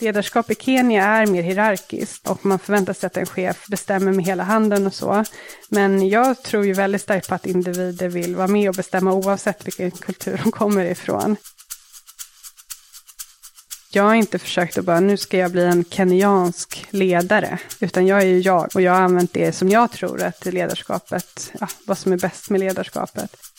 Ledarskap i Kenya är mer hierarkiskt och man förväntar sig att en chef bestämmer med hela handen och så. Men jag tror ju väldigt starkt på att individer vill vara med och bestämma oavsett vilken kultur de kommer ifrån. Jag har inte försökt att bara, nu ska jag bli en kenyansk ledare, utan jag är ju jag och jag har använt det som jag tror att ledarskapet, ja, vad som är bäst med ledarskapet.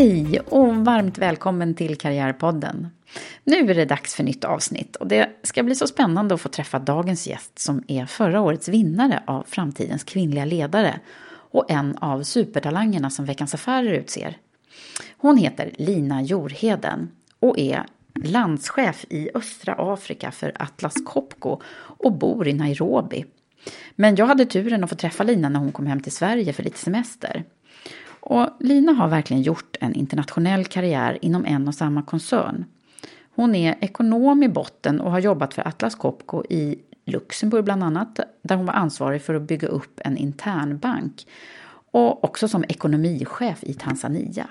Hej och varmt välkommen till Karriärpodden. Nu är det dags för nytt avsnitt och det ska bli så spännande att få träffa dagens gäst som är förra årets vinnare av Framtidens kvinnliga ledare och en av supertalangerna som Veckans Affärer utser. Hon heter Lina Jorheden och är landschef i östra Afrika för Atlas Copco och bor i Nairobi. Men jag hade turen att få träffa Lina när hon kom hem till Sverige för lite semester. Och Lina har verkligen gjort en internationell karriär inom en och samma koncern. Hon är ekonom i botten och har jobbat för Atlas Copco i Luxemburg bland annat, där hon var ansvarig för att bygga upp en internbank och också som ekonomichef i Tanzania.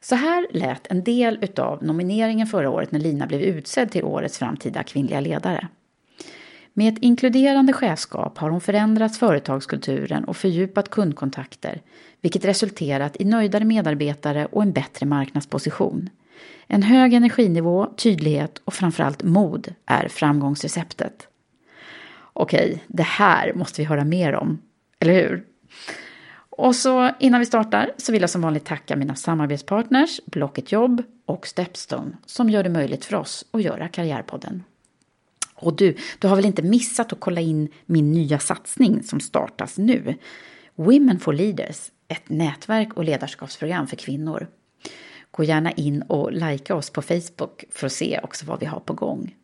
Så här lät en del utav nomineringen förra året när Lina blev utsedd till årets framtida kvinnliga ledare. Med ett inkluderande chefskap har hon förändrat företagskulturen och fördjupat kundkontakter, vilket resulterat i nöjdare medarbetare och en bättre marknadsposition. En hög energinivå, tydlighet och framförallt mod är framgångsreceptet. Okej, det här måste vi höra mer om, eller hur? Och så innan vi startar så vill jag som vanligt tacka mina samarbetspartners Blocket Jobb och Stepstone som gör det möjligt för oss att göra Karriärpodden. Och du, du har väl inte missat att kolla in min nya satsning som startas nu? Women for Leaders, ett nätverk och ledarskapsprogram för kvinnor. Gå gärna in och likea oss på Facebook för att se också vad vi har på gång.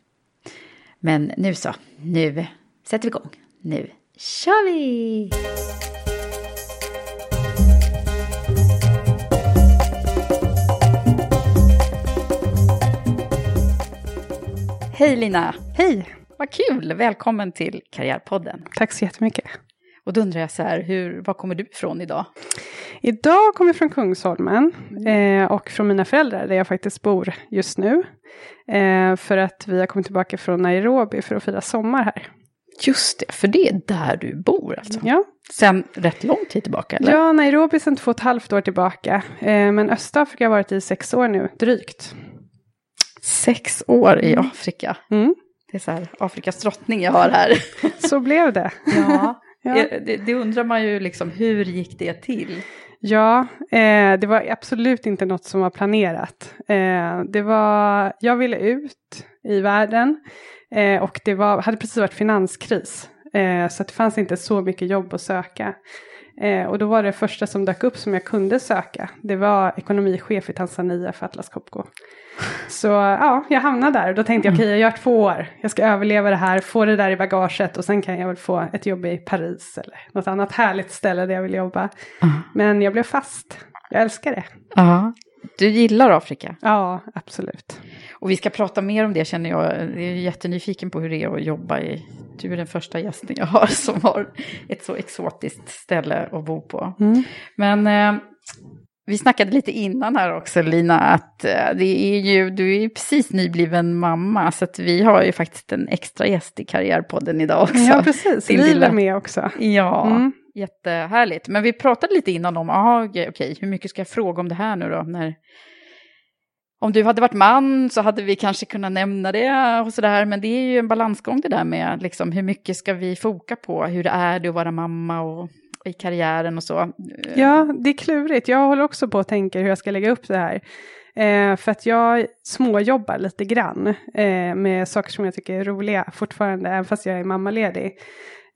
Men nu så, nu sätter vi igång. Nu kör vi! Hej Lina! Hej! Vad kul! Välkommen till Karriärpodden. Tack så jättemycket. Och då undrar jag så här, hur, var kommer du ifrån idag? Idag kommer jag från Kungsholmen eh, och från mina föräldrar där jag faktiskt bor just nu. Eh, för att vi har kommit tillbaka från Nairobi för att fira sommar här. Just det, för det är där du bor alltså? Ja. Sen rätt lång tid tillbaka? Eller? Ja, Nairobi sedan två och ett halvt år tillbaka. Eh, men Östafrika har varit i sex år nu, drygt. Sex år i Afrika. Mm. Det är så här, Afrikas drottning jag har här. Så blev det. ja, Ja. Det, det undrar man ju liksom, hur gick det till? Ja, eh, det var absolut inte något som var planerat. Eh, det var, jag ville ut i världen eh, och det var, hade precis varit finanskris. Eh, så det fanns inte så mycket jobb att söka. Eh, och då var det första som dök upp som jag kunde söka. Det var ekonomichef i Tanzania för Atlas Copco. Så ja, jag hamnade där och då tänkte jag okej, okay, jag gör två år. Jag ska överleva det här, få det där i bagaget och sen kan jag väl få ett jobb i Paris eller något annat härligt ställe där jag vill jobba. Uh. Men jag blev fast. Jag älskar det. Ja, du gillar Afrika? Ja, absolut. Och vi ska prata mer om det känner jag. Jag är jättenyfiken på hur det är att jobba i... Du är den första gästen jag har som har ett så exotiskt ställe att bo på. Mm. Men eh, vi snackade lite innan här också Lina, att eh, det är ju, du är ju precis nybliven mamma, så att vi har ju faktiskt en extra gäst i Karriärpodden idag också. Ja, precis. Liv är med också. Ja, mm. jättehärligt. Men vi pratade lite innan om, aha, okej, okay, hur mycket ska jag fråga om det här nu då? När, om du hade varit man så hade vi kanske kunnat nämna det och sådär, men det är ju en balansgång det där med liksom, hur mycket ska vi foka på, hur det är det att vara mamma och i karriären och så. Eh, ja, det är klurigt. Jag håller också på att tänka hur jag ska lägga upp det här. Eh, för att jag småjobbar lite grann eh, med saker som jag tycker är roliga fortfarande, även fast jag är mammaledig.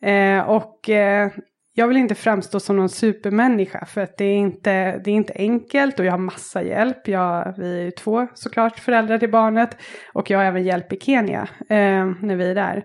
Eh, och eh, jag vill inte framstå som någon supermänniska för att det är inte, det är inte enkelt och jag har massa hjälp. Jag, vi är ju två såklart föräldrar till barnet och jag har även hjälp i Kenya eh, när vi är där.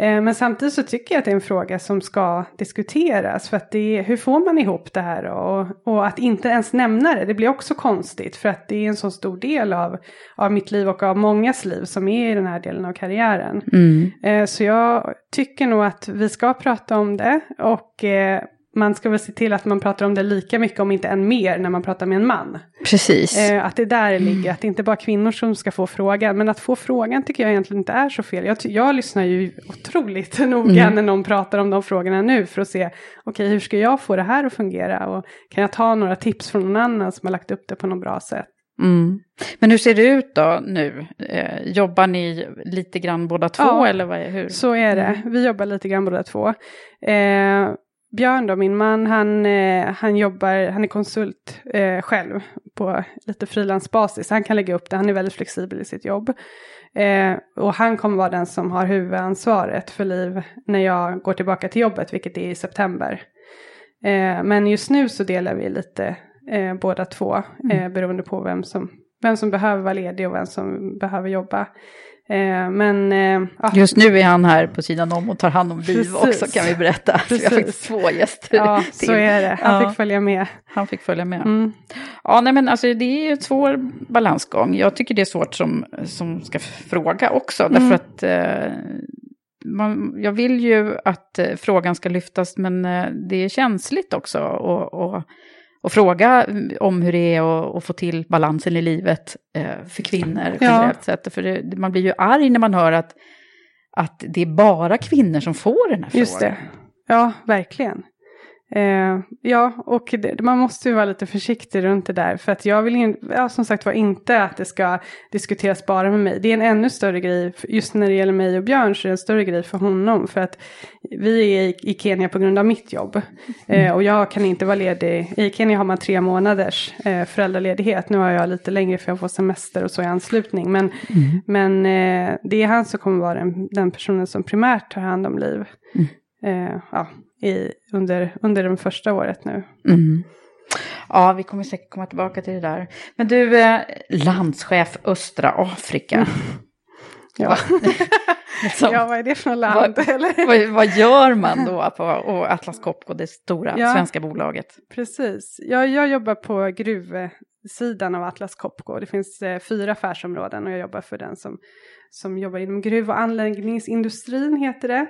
Eh, men samtidigt så tycker jag att det är en fråga som ska diskuteras. För att det är, hur får man ihop det här? Och, och att inte ens nämna det, det blir också konstigt. För att det är en så stor del av, av mitt liv och av mångas liv som är i den här delen av karriären. Mm. Eh, så jag tycker nog att vi ska prata om det. Och eh, man ska väl se till att man pratar om det lika mycket, om inte än mer, när man pratar med en man. Precis. Eh, att det där det ligger, att det inte bara kvinnor som ska få frågan. Men att få frågan tycker jag egentligen inte är så fel. Jag, jag lyssnar ju otroligt noga mm. när någon pratar om de frågorna nu för att se, okej okay, hur ska jag få det här att fungera? Och kan jag ta några tips från någon annan som har lagt upp det på något bra sätt? Mm. Men hur ser det ut då nu? Eh, jobbar ni lite grann båda två? Ja, eller vad, hur? så är det. Mm. Vi jobbar lite grann båda två. Eh, Björn då, min man, han, eh, han jobbar, han är konsult eh, själv på lite frilansbasis. Han kan lägga upp det, han är väldigt flexibel i sitt jobb. Eh, och han kommer vara den som har huvudansvaret för Liv när jag går tillbaka till jobbet, vilket är i september. Eh, men just nu så delar vi lite eh, båda två, mm. Eh, beroende på vem som, vem som behöver vara ledig och vem som behöver jobba. Eh, men, eh, Just nu är han här på sidan om och tar hand om Liv också kan vi berätta. Precis. Så har faktiskt två gäster Ja, till. så är det. Han ja. fick följa med. Han fick följa med. Mm. Ja, nej men alltså det är en svår balansgång. Jag tycker det är svårt som, som ska fråga också. Mm. Därför att eh, man, jag vill ju att eh, frågan ska lyftas men eh, det är känsligt också. Och, och och fråga om hur det är att, få till balansen i livet eh, för kvinnor generellt sett. För det, man blir ju arg när man hör att, att det är bara kvinnor som får den här frågan. Just det. Ja, verkligen. Eh, ja, och det, man måste ju vara lite försiktig runt det där. För att jag vill in, ja, som sagt var inte att det ska diskuteras bara med mig. Det är en ännu större grej, just när det gäller mig och Björn så är det en större grej för honom. För att vi är i, i Kenya på grund av mitt jobb. Eh, och jag kan inte vara ledig. I Kenya har man tre månaders eh, föräldraledighet. Nu har jag lite längre för jag får semester och så i anslutning. Men, mm. men eh, det är han som kommer vara den, den personen som primärt tar hand om liv. Mm. Eh, ja, i, under, under det första året nu. Mm. Ja, vi kommer säkert komma tillbaka till det där. Men du, eh, landschef östra Afrika. Mm. Ja. liksom, ja, vad är det för land? Vad, vad, vad, gör man då på Atlas Copco, det stora ja, svenska bolaget? Precis, jag, jag jobbar på gruvsidan av Atlas Copco. Det finns eh, fyra affärsområden och jag jobbar för den som, som jobbar inom gruv och anläggningsindustrin heter det.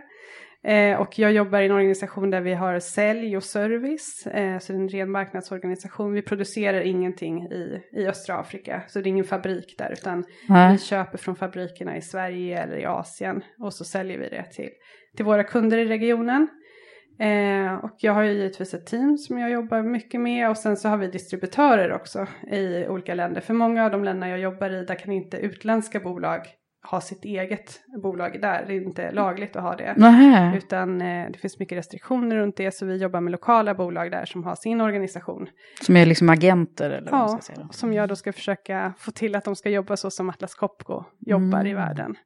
Eh, och jag jobbar i en organisation där vi har sälj och service, eh, så det är en ren marknadsorganisation. Vi producerar ingenting i, i östra Afrika, så det är ingen fabrik där, utan Nej. vi köper från fabrikerna i Sverige eller i Asien och så säljer vi det till, till våra kunder i regionen. Eh, och jag har ju givetvis ett team som jag jobbar mycket med och sen så har vi distributörer också i olika länder. För många av de länder jag jobbar i, där kan inte utländska bolag ha sitt eget bolag där. Det är inte lagligt att ha det. Nähä. Utan eh, det finns mycket restriktioner runt det. Så vi jobbar med lokala bolag där som har sin organisation. Som är liksom agenter? Eller ja, vad säga som jag då ska försöka få till att de ska jobba så som Atlas Copco jobbar mm. i världen.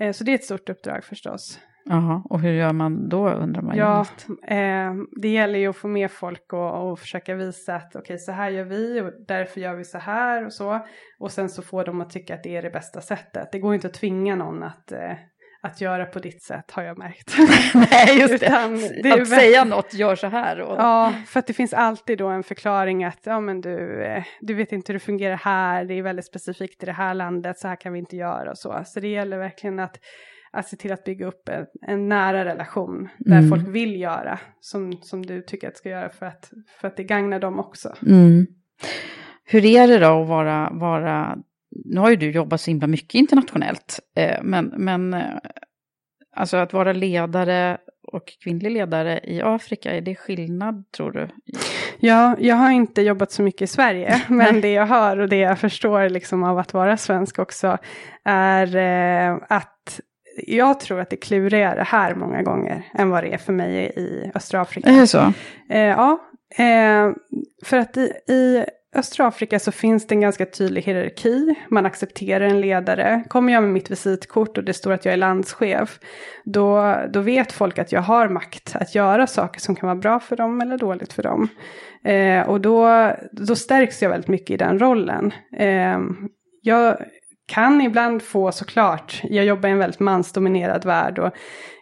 Eh, så det är ett stort uppdrag förstås. Jaha, och hur gör man då undrar man Ja, eh, det gäller ju att få med folk och, och försöka visa att okej okay, så här gör vi och därför gör vi så här och så. Och sen så får de att tycka att det är det bästa sättet. Det går inte att tvinga någon att eh, att göra på ditt sätt har jag märkt. Nej, just det. Utan, det att säga något, gör så här. Och... Ja, för att det finns alltid då en förklaring att ja, men du, eh, du vet inte hur det fungerar här, det är väldigt specifikt i det här landet, så här kan vi inte göra och så. Så det gäller verkligen att, att se till att bygga upp en, en nära relation där mm. folk vill göra som, som du tycker att ska göra för att, för att det gagnar dem också. Mm. Hur är det då att vara, vara nu har ju du jobbat så himla mycket internationellt, eh, men, men eh, alltså att vara ledare och kvinnlig ledare i Afrika, är det skillnad tror du? Ja, jag har inte jobbat så mycket i Sverige, men det jag hör och det jag förstår liksom av att vara svensk också är eh, att jag tror att det är klurigare här många gånger än vad det är för mig i östra Afrika. Är det så? Eh, ja, eh, för att i, i östra Afrika så finns det en ganska tydlig hierarki. Man accepterar en ledare. Kommer jag med mitt visitkort och det står att jag är landschef, då, då vet folk att jag har makt att göra saker som kan vara bra för dem eller dåligt för dem. Eh, och då, då stärks jag väldigt mycket i den rollen. Eh, jag kan ibland få såklart, jag jobbar i en väldigt mansdominerad värld och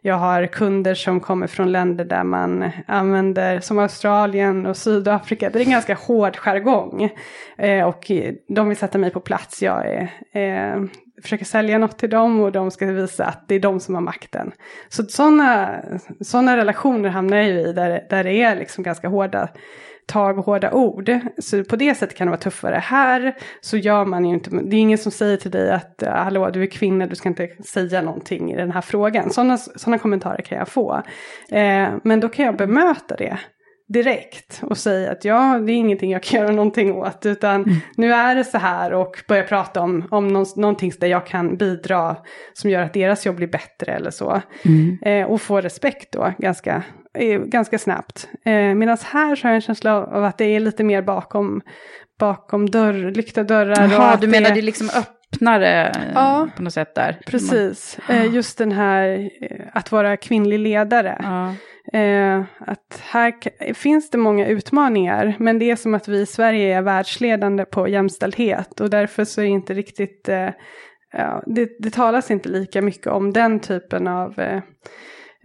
jag har kunder som kommer från länder där man använder, som Australien och Sydafrika, det är en ganska hård jargong. Eh, och de vill sätta mig på plats, jag är, eh, försöker sälja något till dem och de ska visa att det är de som har makten. Så sådana såna relationer hamnar jag i där, där det är liksom ganska hårda tag och hårda ord. Så på det sättet kan det vara tuffare. Här så gör man ju inte, det är ingen som säger till dig att hallå du är kvinna, du ska inte säga någonting i den här frågan. Sådana, sådana kommentarer kan jag få. Eh, men då kan jag bemöta det direkt och säga att ja, det är ingenting jag kan göra någonting åt, utan mm. nu är det så här och börja prata om, om någonting där jag kan bidra som gör att deras jobb blir bättre eller så. Mm. Eh, och få respekt då ganska ganska snabbt. Eh, Medan här så har jag en känsla av att det är lite mer bakom, bakom dörr, lyckta dörrar. Jaha, du menar det är liksom öppnare ja, på något sätt där? Precis, eh, just den här eh, att vara kvinnlig ledare. Ja. Eh, att här finns det många utmaningar, men det är som att vi i Sverige är världsledande på jämställdhet och därför så är det inte riktigt, eh, ja, det, det talas inte lika mycket om den typen av eh, Eh,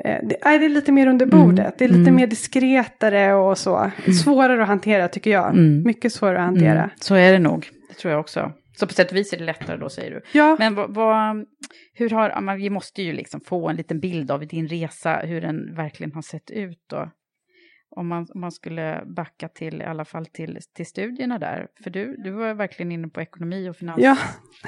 det, är, det är lite mer under bordet, mm. det är lite mm. mer diskretare och så. Mm. Svårare att hantera tycker jag. Mm. Mycket svårare att hantera. Mm. Så är det nog, det tror jag också. Så på sätt och vis är det lättare då säger du. Ja. Men vad, vad, hur har, vi måste ju liksom få en liten bild av din resa, hur den verkligen har sett ut då om man, om man skulle backa till, i alla fall till, till studierna där. För du, du var verkligen inne på ekonomi och finans ja.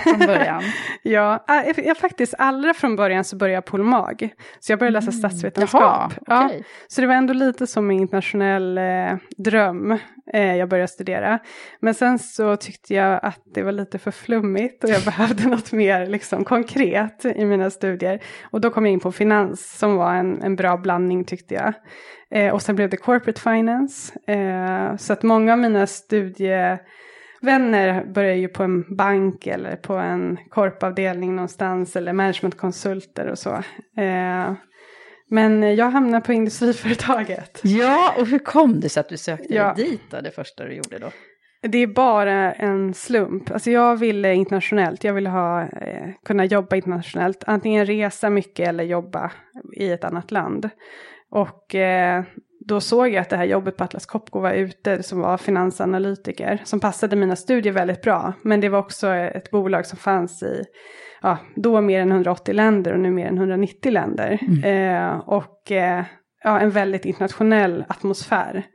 från början. ja, jag, jag, faktiskt allra från början så började jag polmag. Så jag började läsa mm. statsvetenskap. Jaha, okay. ja, så det var ändå lite som en internationell eh, dröm eh, jag började studera. Men sen så tyckte jag att det var lite för flummigt och jag behövde något mer liksom, konkret i mina studier. Och då kom jag in på finans som var en, en bra blandning tyckte jag. Eh, och sen blev det corporate finance. Eh, så att många av mina studievänner börjar ju på en bank eller på en korpavdelning någonstans eller managementkonsulter och så. Eh, men jag hamnade på industriföretaget. Ja, och hur kom det sig att du sökte ja. dit då, det första du gjorde då? Det är bara en slump. Alltså jag ville internationellt, jag ville ha, eh, kunna jobba internationellt. Antingen resa mycket eller jobba i ett annat land. Och eh, då såg jag att det här jobbet på Atlas Copco var ute, som var finansanalytiker, som passade mina studier väldigt bra. Men det var också ett bolag som fanns i, ja, då mer än 180 länder och nu mer än 190 länder. Mm. Eh, och eh, ja, en väldigt internationell atmosfär.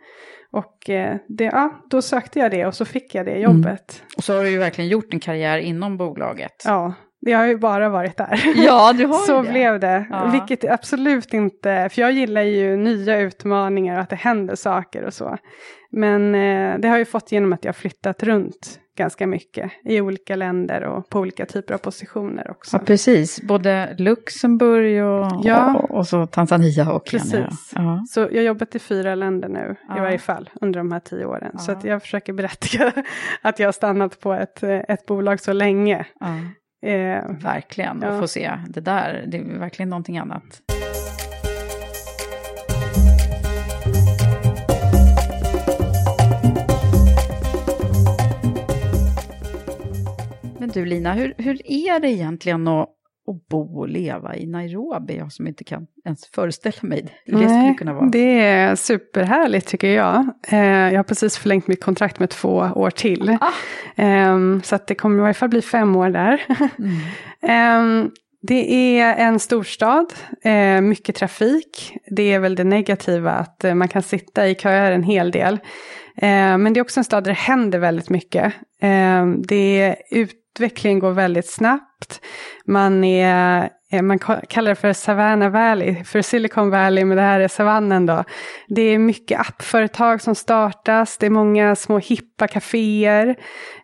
Och eh, det, ja, då sökte jag det och så fick jag det mm. jobbet. Mm. Och så har du ju verkligen gjort en karriär inom bolaget. Ja, det har ju bara varit där. Ja, du har Så det. blev det. Ja. Vilket absolut inte, för jag gillar ju nya utmaningar och att det händer saker och så. Men eh, det har ju fått genom att jag flyttat runt ganska mycket i olika länder och på olika typer av positioner också. Ja, precis. Både Luxemburg och, ja. och, och så Tanzania och Kenya. Precis. Ja. Så jag har jobbat i fyra länder nu ja. i varje fall under de här tio åren. Så jag försöker berätta att jag har stannat på ett, ett bolag så länge. Eh, verkligen, ja. och få se det där, det är verkligen någonting annat. Men du Lina, hur, hur är det egentligen att att bo och leva i Nairobi? Jag som inte kan ens föreställa mig hur det skulle kunna vara. Det är superhärligt tycker jag. Eh, jag har precis förlängt mitt kontrakt med två år till. Ah. Eh, så att det kommer i varje fall bli fem år där. Mm. eh, det är en storstad, eh, mycket trafik. Det är väl det negativa att eh, man kan sitta i köer en hel del. Eh, men det är också en stad där det händer väldigt mycket. Det, utvecklingen går väldigt snabbt. Man, är, eh, man kallar det för Savannah Valley, för Silicon Valley, men det här är savannen då. Det är mycket appföretag som startas, det är många små hippa kaféer.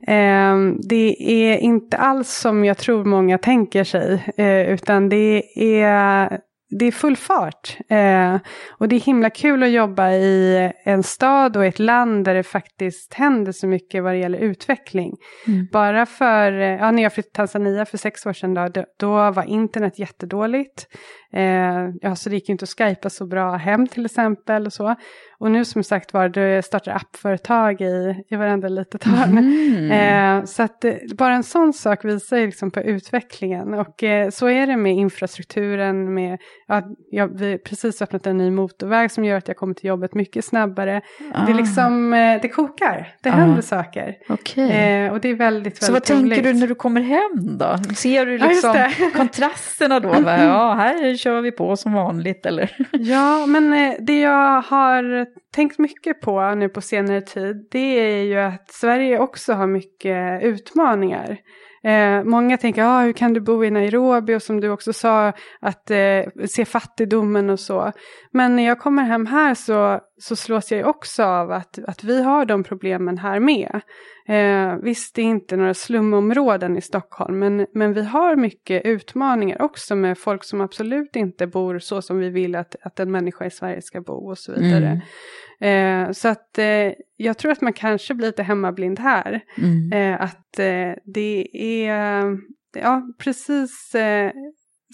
Ehm, det är inte alls som jag tror många tänker sig, eh, utan det är det är full fart. Eh, och det är himla kul att jobba i en stad och ett land där det faktiskt händer så mycket vad det gäller utveckling. Mm. Bara för, ja, när jag flyttade till Tanzania för sex år sedan, då, då var internet jättedåligt. Eh, ja, så det gick inte att skypa så bra hem till exempel. Och, så. Och nu som sagt var, det startar appföretag i, i varenda litet hörn. Mm. Eh, så att eh, bara en sån sak visar ju liksom på utvecklingen. Och eh, så är det med infrastrukturen, med, ja, jag, vi precis öppnat en ny motorväg som gör att jag kommer till jobbet mycket snabbare. Ah. Det, liksom, eh, det kokar, det Ah. händer saker. Okej. Eh, och det är väldigt, Så vad väldigt tänker roligt. du när du kommer hem då? Ser du Ja, liksom det. kontrasterna då? Va? Ja, här kör vi på som vanligt eller? Ja, men eh, det jag har tänkt mycket på nu på senare tid, det är ju att Sverige också har mycket utmaningar. Eh, många tänker, ah, hur kan du bo i Nairobi? Och som du också sa, att eh, se fattigdomen och så. Men när jag kommer hem här så, så slås jag också av att, att vi har de problemen här med. Eh, visst, det är inte några slumområden i Stockholm, men, men vi har mycket utmaningar också med folk som absolut inte bor så som vi vill att, att en människa i Sverige ska bo och så vidare. Mm. Eh, så att eh, jag tror att man kanske blir lite hemmablind här. Mm. Eh, att eh, det är ja, precis eh,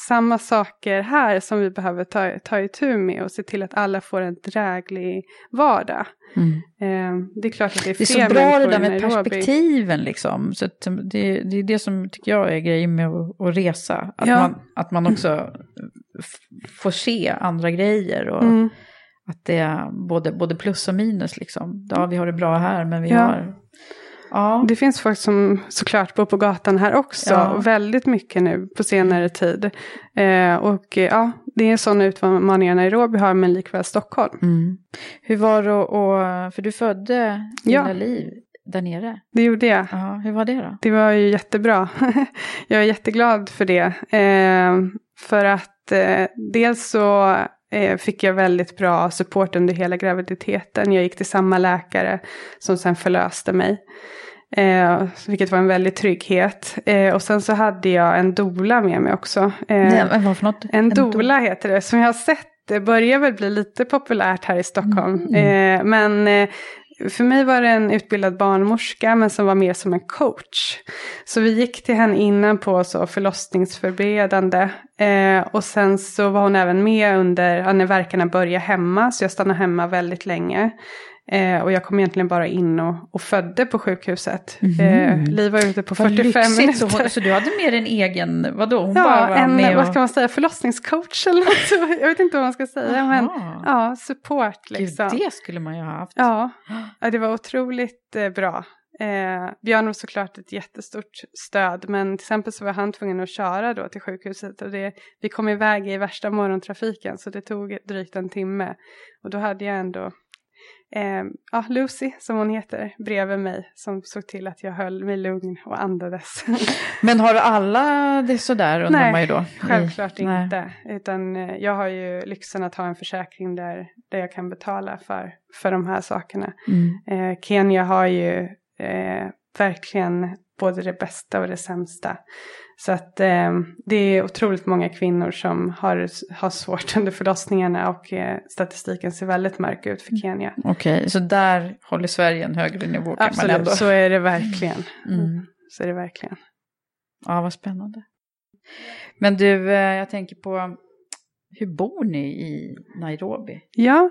samma saker här som vi behöver ta, ta itu med och se till att alla får en dräglig vardag. Mm. Eh, det är klart att det är Det är fler så bra det där med perspektiven liksom. Så det, det är det som tycker jag är grejen med att, att resa. Att, Ja. man, att man också får se andra grejer. Och Mm. Att det är både, både plus och minus liksom. Ja, vi har det bra här men vi Ja. har... Ja. Det finns folk som såklart bor på gatan här också. Ja. Väldigt mycket nu på senare tid. Eh, och eh, ja, det är sådana utmaningar Nairobi har men likväl Stockholm. Mm. Hur var det att- för du födde Ja. dina liv där nere? Det gjorde jag. Ja, hur var det då? Det var ju jättebra. jag är jätteglad för det. Eh, för att eh, dels så fick jag väldigt bra support under hela graviditeten. Jag gick till samma läkare som sen förlöste mig. Eh, vilket var en väldig trygghet. Eh, och sen så hade jag en dola med mig också. Eh, Nej, vad för något? en do- dola heter det, som jag har sett det börjar väl bli lite populärt här i Stockholm. Mm. Eh, men eh, för mig var det en utbildad barnmorska men som var mer som en coach. Så vi gick till henne innan på så förlossningsförberedande. Eh, och sen så var hon även med under, ja, när verkarna började hemma. Så jag stannade hemma väldigt länge. Eh, och jag kom egentligen bara in och, och födde på sjukhuset. Eh, Liv var ute på. Vad 45 lyxigt, minuter. så, så du hade med en egen, vadå? Hon bara Ja, var en, med vad och... ska man säga, förlossningscoach eller något. Jag vet inte vad man ska säga, men Jaha. ja, support liksom. Gud, det skulle man ju ha haft. Ja, ja, det var otroligt eh, bra. Eh, Björn var såklart ett jättestort stöd, men till exempel så var han tvungen att köra då till sjukhuset och det, vi kom iväg i värsta morgontrafiken så det tog drygt en timme. Och då hade jag ändå eh, ja, Lucy, som hon heter, bredvid mig som såg till att jag höll mig lugn och andades. Men har alla det sådär undrar Nej, man ju då? Självklart Nej. inte. Utan eh, jag har ju lyxen att ha en försäkring där, där jag kan betala för, för de här sakerna. Mm. Eh, Kenya har ju eh, verkligen både det bästa och det sämsta. Så att eh, det är otroligt många kvinnor som har, har svårt under förlossningarna och eh, statistiken ser väldigt mörk ut för Kenya. Okej, så där håller Sverige en högre nivå kan man Absolut, ändå... så är det verkligen. Mm. Så är det verkligen. Ja, vad spännande. Men du, eh, jag tänker på hur bor ni i Nairobi? Ja,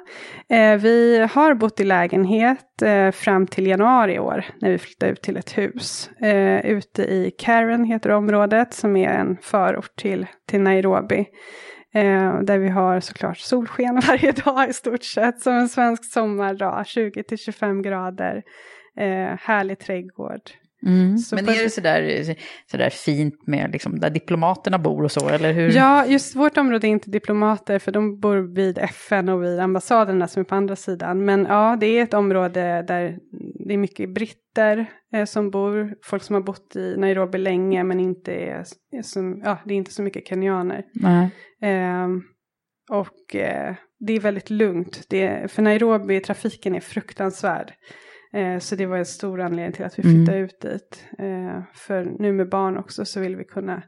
eh, vi har bott i lägenhet eh, fram till januari i år när vi flyttade ut till ett hus. Eh, ute i Karen heter området som är en förort till, till Nairobi. Eh, där vi har såklart solsken varje dag i stort sett som en svensk sommardag, 20 till 25 grader. Eh, härlig trädgård. Mm. Men är det sådär, sådär fint med liksom, där diplomaterna bor och så, eller hur? Ja, just vårt område är inte diplomater för de bor vid FN och vid ambassaderna som är på andra sidan. Men ja, det är ett område där det är mycket britter eh, som bor, folk som har bott i Nairobi länge men inte är, är som, ja, det är inte så mycket kenyaner. Nej. Ehm, och eh, det är väldigt lugnt. Det, för Nairobi, trafiken är fruktansvärd. Eh, så det var en stor anledning till att vi Mm. flyttade ut dit. Eh, för nu med barn också så vill vi kunna,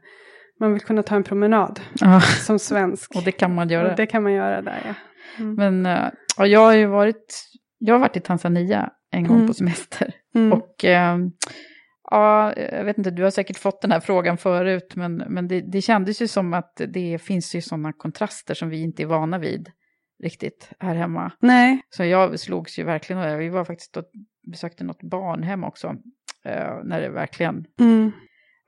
man vill kunna ta en promenad Ja, som svensk. och det kan man göra. Och det kan man göra där ja. Men eh, ja, jag har ju varit, jag har varit i Tanzania en gång Mm. på semester. Mm. Och eh, ja, jag vet inte, du har säkert fått den här frågan förut, men, men det, det kändes ju som att det finns ju sådana kontraster som vi inte är vana vid riktigt här hemma. Nej, Så jag slogs ju verkligen, av det. vi var faktiskt och besökte något barnhem också, eh, när det verkligen, mm.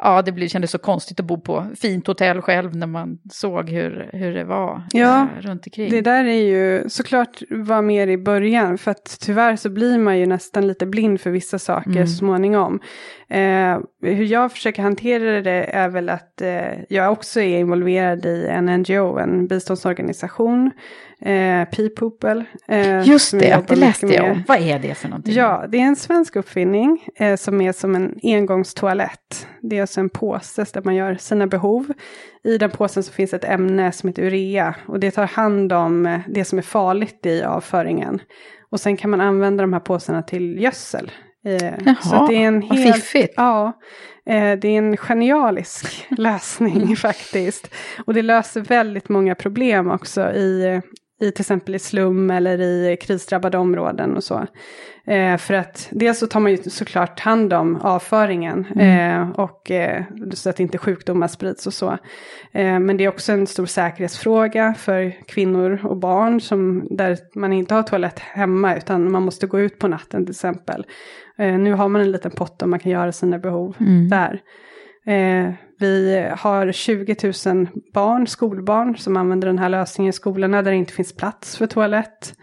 ja det blev, kändes så konstigt att bo på fint hotell själv när man såg hur, hur det var Ja, eh, runt omkring. det där är ju såklart var mer i början. För att tyvärr så blir man ju nästan lite blind för vissa saker Mm. så småningom. Eh, hur jag försöker hantera det är väl att eh, jag också är involverad i en NGO, en biståndsorganisation, eh, P-People. Eh, Just det, det läste jag om. Vad är det för någonting? Ja, det är en svensk uppfinning eh, som är som en engångstoalett. Det är alltså en påse där man gör sina behov. I den påsen så finns ett ämne som heter urea och det tar hand om eh, det som är farligt i avföringen. Och sen kan man använda de här påsarna till gödsel. Eh, Jaha, så det är en vad helt, fiffigt. Ja, eh, det är en genialisk lösning faktiskt. Och det löser väldigt många problem också i, i till exempel i slum eller i krisdrabbade områden och så. Eh, för att dels så tar man ju såklart hand om avföringen eh, och eh, så att inte sjukdomar sprids och så. Eh, men det är också en stor säkerhetsfråga för kvinnor och barn som där man inte har toalett hemma utan man måste gå ut på natten till exempel. Eh, nu har man en liten pott där man kan göra sina behov där. Vi har 20 000 barn, skolbarn, som använder den här lösningen i skolorna där det inte finns plats för toalett.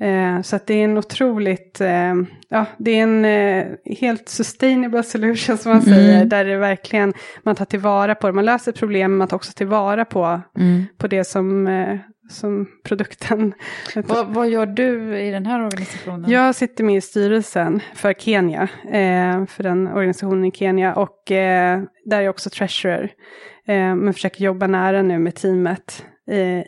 Eh, så att det är en otroligt, eh, ja det är en eh, helt sustainable solution som man säger, där det verkligen, man tar tillvara på det, man löser problem, man tar också tillvara på, Mm. på det som, eh, som produkten. Vad, vad gör du i den här organisationen? Jag sitter med i styrelsen för Kenya, eh, för den organisationen i Kenya och eh, där är jag också treasurer. Eh, men försöker jobba nära nu med teamet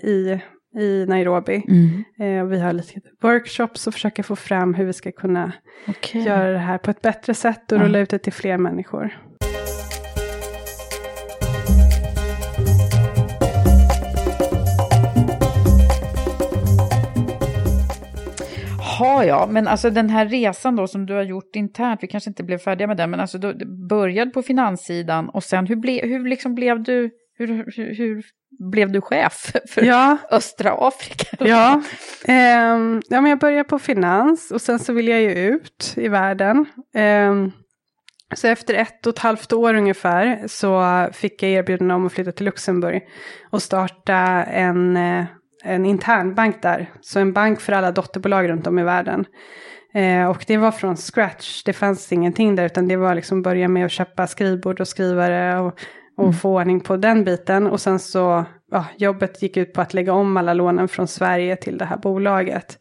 i, i Nairobi. Mm. Vi har lite workshops och försöker få fram hur vi ska kunna Okej. göra det här på ett bättre sätt och rulla ut det till fler människor. Har jag, men alltså den här resan då som du har gjort internt, vi kanske inte blev färdiga med den, men alltså du började på finanssidan och sen hur, ble, hur liksom blev du, hur, hur, hur blev du chef för Ja, östra Afrika? Ja, ehm, ja men jag började på finans och sen så vill jag ju ut i världen. Ehm, så efter ett och ett halvt år ungefär så fick jag erbjudande om att flytta till Luxemburg och starta en, eh, en internbank där. Så en bank för alla dotterbolag runt om i världen. Eh, och det var från scratch, det fanns ingenting där utan det var liksom börja med att köpa skrivbord och skrivare och, och få ordning på den biten. Och sen så, ja, jobbet gick ut på att lägga om alla lånen från Sverige till det här bolaget.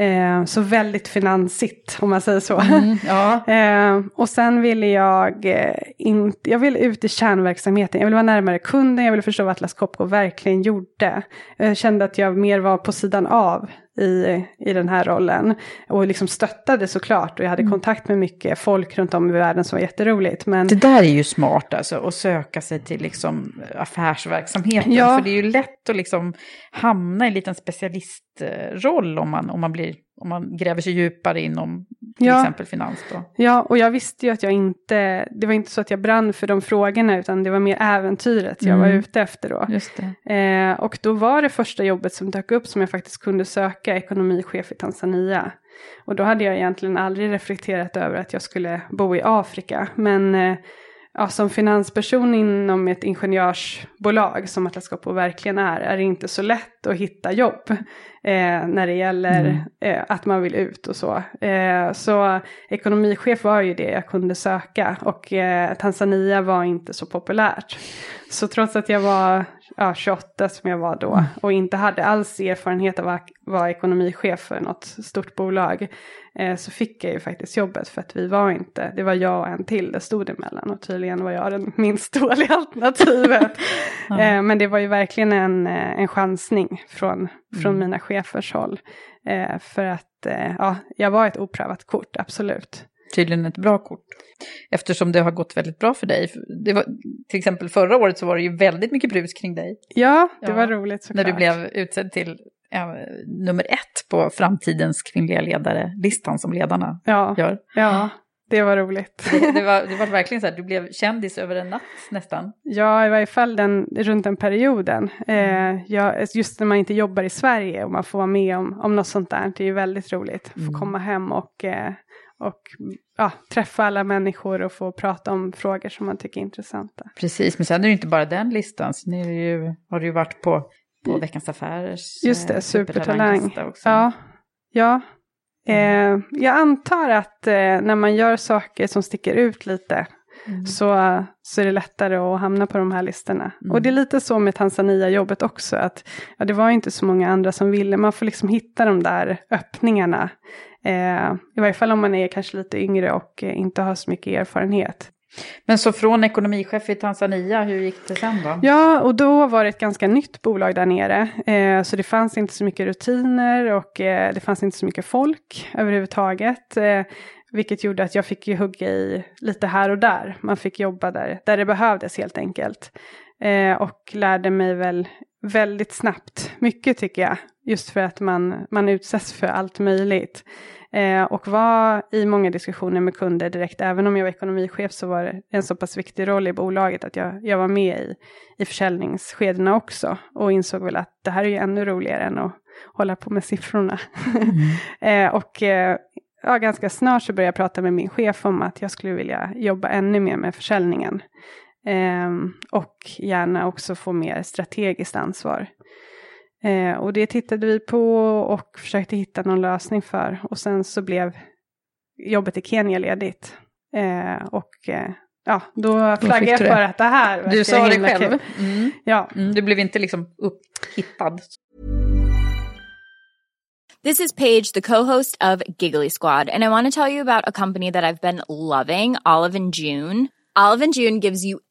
Eh, så väldigt finansigt om man säger så. Mm, ja. Eh, och sen ville jag, eh, in, jag ville ut i kärnverksamheten. Jag ville vara närmare kunden, jag ville förstå vad Atlas Copco verkligen gjorde. Jag kände att jag mer var på sidan av i, i den här rollen. Och liksom stöttade såklart. Och jag hade kontakt med mycket folk runt om i världen som var jätteroligt. Men Det där är ju smart alltså, att söka sig till liksom affärsverksamheten. Ja. För det är ju lätt att liksom hamna i en liten specialistroll om man, om man blir om man gräver sig djupare inom till Ja. exempel finans då. Ja, och jag visste ju att jag inte, det var inte så att jag brann för de frågorna, utan det var mer äventyret jag var Mm. ute efter då. Eh, och då var det första jobbet som dök upp som jag faktiskt kunde söka, ekonomichef i Tanzania. Och då hade jag egentligen aldrig reflekterat över att jag skulle bo i Afrika. Men eh, ja, som finansperson inom ett ingenjörsbolag som Atlas Copco verkligen är, är det inte så lätt att hitta jobb eh, när det gäller Mm. eh, att man vill ut och så. Eh, så ekonomichef var ju det jag kunde söka och eh, Tanzania var inte så populärt. Så trots att jag var ja, 28 som jag var då och inte hade alls erfarenhet av att vara ekonomichef för något stort bolag så fick jag ju faktiskt jobbet för att vi var inte, det var jag och en till det stod emellan och tydligen var jag den minst dåliga alternativet. eh, men det var ju verkligen en, eh, en chansning från, från mina chefers håll. Eh, för att eh, ja, jag var ett oprövat kort, absolut. Tydligen ett bra kort. Eftersom det har gått väldigt bra för dig. Det var, till exempel förra året så var det ju väldigt mycket brus kring dig. Ja, det Ja, var roligt såklart. När du blev utsedd till ja, nummer ett på framtidens kvinnliga ledare-listan som ledarna Ja, gör. ja, det var roligt. Det, det, var, det var verkligen så att du blev kändis över en natt nästan. Ja, i varje fall den, runt den perioden. Eh, ja, just när man inte jobbar i Sverige och man får vara med om, om något sånt där. Det är ju väldigt roligt att få komma hem och, eh, och ja, träffa alla människor och få prata om frågor som man tycker är intressanta. Precis, men sen är det ju inte bara den listan. Sen ju, har du ju varit på, på Veckans Affärers Just det, eh, supertalang. Ja, ja. Eh, jag antar att eh, när man gör saker som sticker ut lite så, så är det lättare att hamna på de här listorna. Och det är lite så med Tanzania-jobbet också, att ja, det var inte så många andra som ville. Man får liksom hitta de där öppningarna. Eh, I varje fall om man är kanske lite yngre och eh, inte har så mycket erfarenhet. Men så från ekonomichef i Tanzania, hur gick det sen då? Ja, och då var det ett ganska nytt bolag där nere. Eh, så det fanns inte så mycket rutiner och eh, det fanns inte så mycket folk överhuvudtaget. Eh, vilket gjorde att jag fick ju hugga i lite här och där. Man fick jobba där, där det behövdes helt enkelt. Eh, och lärde mig väl väldigt snabbt mycket tycker jag. Just för att man, man utsätts för allt möjligt. Eh, och var i många diskussioner med kunder direkt. Även om jag var ekonomichef så var det en så pass viktig roll i bolaget att jag, jag var med i, i försäljningsskedena också. Och insåg väl att det här är ju ännu roligare än att hålla på med siffrorna. eh, och eh, ja, ganska snart så började jag prata med min chef om att jag skulle vilja jobba ännu mer med försäljningen. Ehm, och gärna också få mer strategiskt ansvar. Eh, och det tittade vi på och försökte hitta någon lösning för. Och sen så blev jobbet i Kenya ledigt. Eh, och eh, ja, då flaggade jag för att det här Du sa det själv. Mm. Ja, Mm, du blev inte liksom upphittad. This is Paige, the co-host of Giggly Squad, and I want to tell you about a company that I've been loving, Olive and June. Olive and June gives you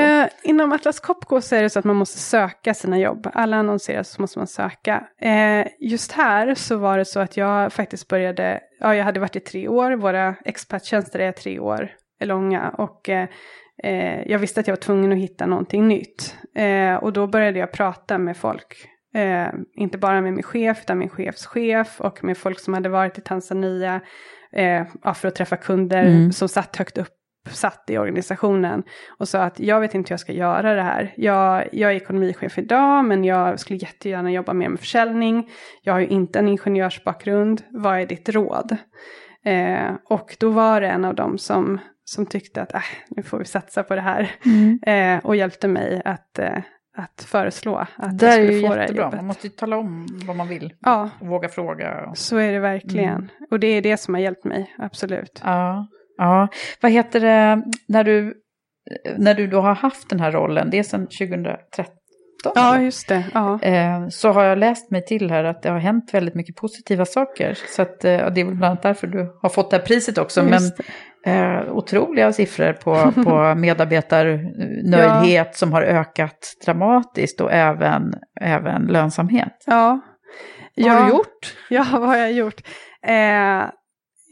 Eh, inom Atlas Copco så är det så att man måste söka sina jobb. Alla annonserar så måste man söka. Eh, just här så var det så att jag faktiskt började, ja jag hade varit i tre år, våra experttjänster är tre år långa och eh, eh, jag visste att jag var tvungen att hitta någonting nytt. Eh, och då började jag prata med folk. Eh, inte bara med min chef utan min chefs chef och med folk som hade varit i Tanzania ja, för att träffa kunder Mm. som satt högt upp satt i organisationen och sa att jag vet inte hur jag ska göra det här. Jag, jag är ekonomichef idag men jag skulle jättegärna jobba mer med försäljning. Jag har ju inte en ingenjörsbakgrund. Vad är ditt råd? Eh, och då var det en av dem som, som tyckte att äh, nu får vi satsa på det här. Eh, och hjälpte mig att, eh, att föreslå att Det jag skulle få det här jättebra. jobbet. Man måste ju tala om vad man vill. Ja. Och våga fråga. Så är det verkligen. Mm. Och det är det som har hjälpt mig, absolut. Ja, ja. Vad heter det, när du, när du då har haft den här rollen, det är sedan 2013? Ja, eller? just det. Ja. Eh, så har jag läst mig till här att det har hänt väldigt mycket positiva saker. Så att, eh, det är väl bland annat därför du har fått det här priset också. Just Men eh, otroliga siffror på, på medarbetarnöjdhet som har ökat dramatiskt och även, även lönsamhet. Ja. Vad har Ja. du gjort? Ja, vad har jag gjort? Eh,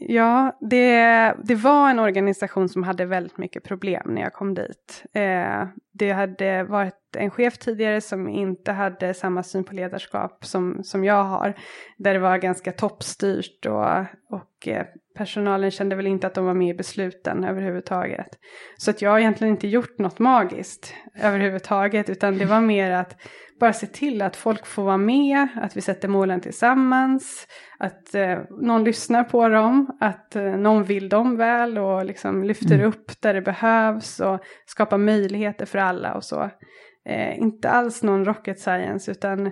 ja, det, det var en organisation som hade väldigt mycket problem när jag kom dit. Eh, det hade varit en chef tidigare som inte hade samma syn på ledarskap som, som jag har. Där det var ganska toppstyrt och, och eh, personalen kände väl inte att de var med i besluten överhuvudtaget. Så att jag har egentligen inte gjort något magiskt överhuvudtaget utan det var mer att bara se till att folk får vara med, att vi sätter målen tillsammans, att eh, någon lyssnar på dem, att eh, någon vill dem väl och liksom lyfter Mm. upp där det behövs och skapar möjligheter för alla och så. Eh, inte alls någon rocket science utan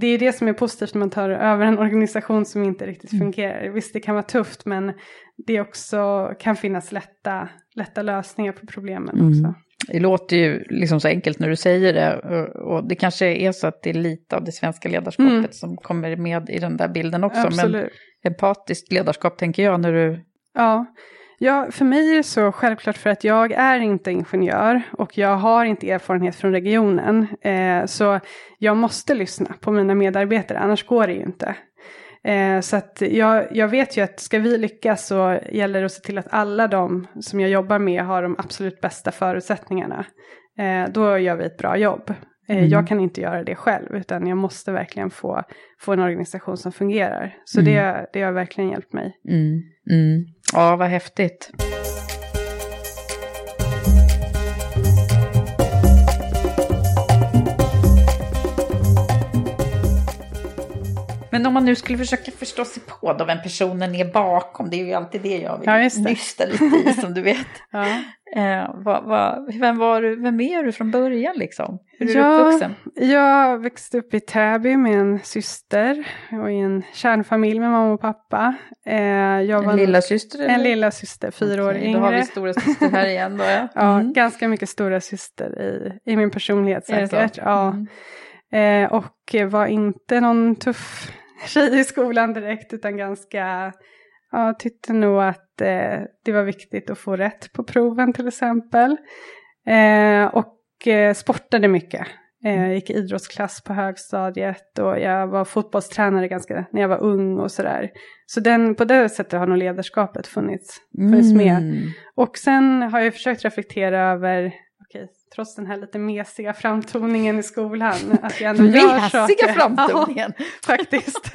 det är det som är positivt när man tar över en organisation som inte riktigt Mm. fungerar. Visst, det kan vara tufft men det också kan finnas lätta, lätta lösningar på problemen Mm. också. Det låter ju liksom så enkelt när du säger det. Och, det kanske är så att det är lite av det svenska ledarskapet Mm. som kommer med i den där bilden också. Absolut. Men empatiskt ledarskap tänker jag när du... Ja. ja, för mig är det så självklart för att jag är inte ingenjör och jag har inte erfarenhet från regionen. Eh, så jag måste lyssna på mina medarbetare, annars går det ju inte. Eh, så att jag, jag vet ju att ska vi lyckas så gäller det att se till att alla de som jag jobbar med har de absolut bästa förutsättningarna. Eh, då gör vi ett bra jobb. Eh, Mm. Jag kan inte göra det själv utan jag måste verkligen få, få en organisation som fungerar. Så Mm. det, det har verkligen hjälpt mig. Mm. Mm. Ja, vad häftigt. Men om man nu skulle försöka förstå sig på då vem personen är bakom, det är ju alltid det jag vill Ja, nysta lite i som du vet. Ja. Eh, vad, vad, vem, var du, vem är du från början liksom? Hur är du Ja, uppvuxen? Jag växte upp i Täby med en syster och i en kärnfamilj med mamma och pappa. Eh, jag var En lilla syster eller? En lilla syster, fyra år Okej, Då har vi yngre. stora syster här igen då ja. Ja, Mm. ganska mycket stora syster i, i min personlighet säkert. Ja. Mm. Eh, och var inte någon tuff tjej i skolan direkt utan ganska, ja, tyckte nog att eh, det var viktigt att få rätt på proven till exempel. Eh, och eh, sportade mycket. Eh, jag gick idrottsklass på högstadiet och jag var fotbollstränare ganska när jag var ung och sådär. Så den, på det sättet har nog ledarskapet funnits, funnits med. Mm. Och sen har jag försökt reflektera över, trots den här lite mesiga framtoningen i skolan, att jag ändå gör saker. Mesiga framtoningen. Ja, faktiskt.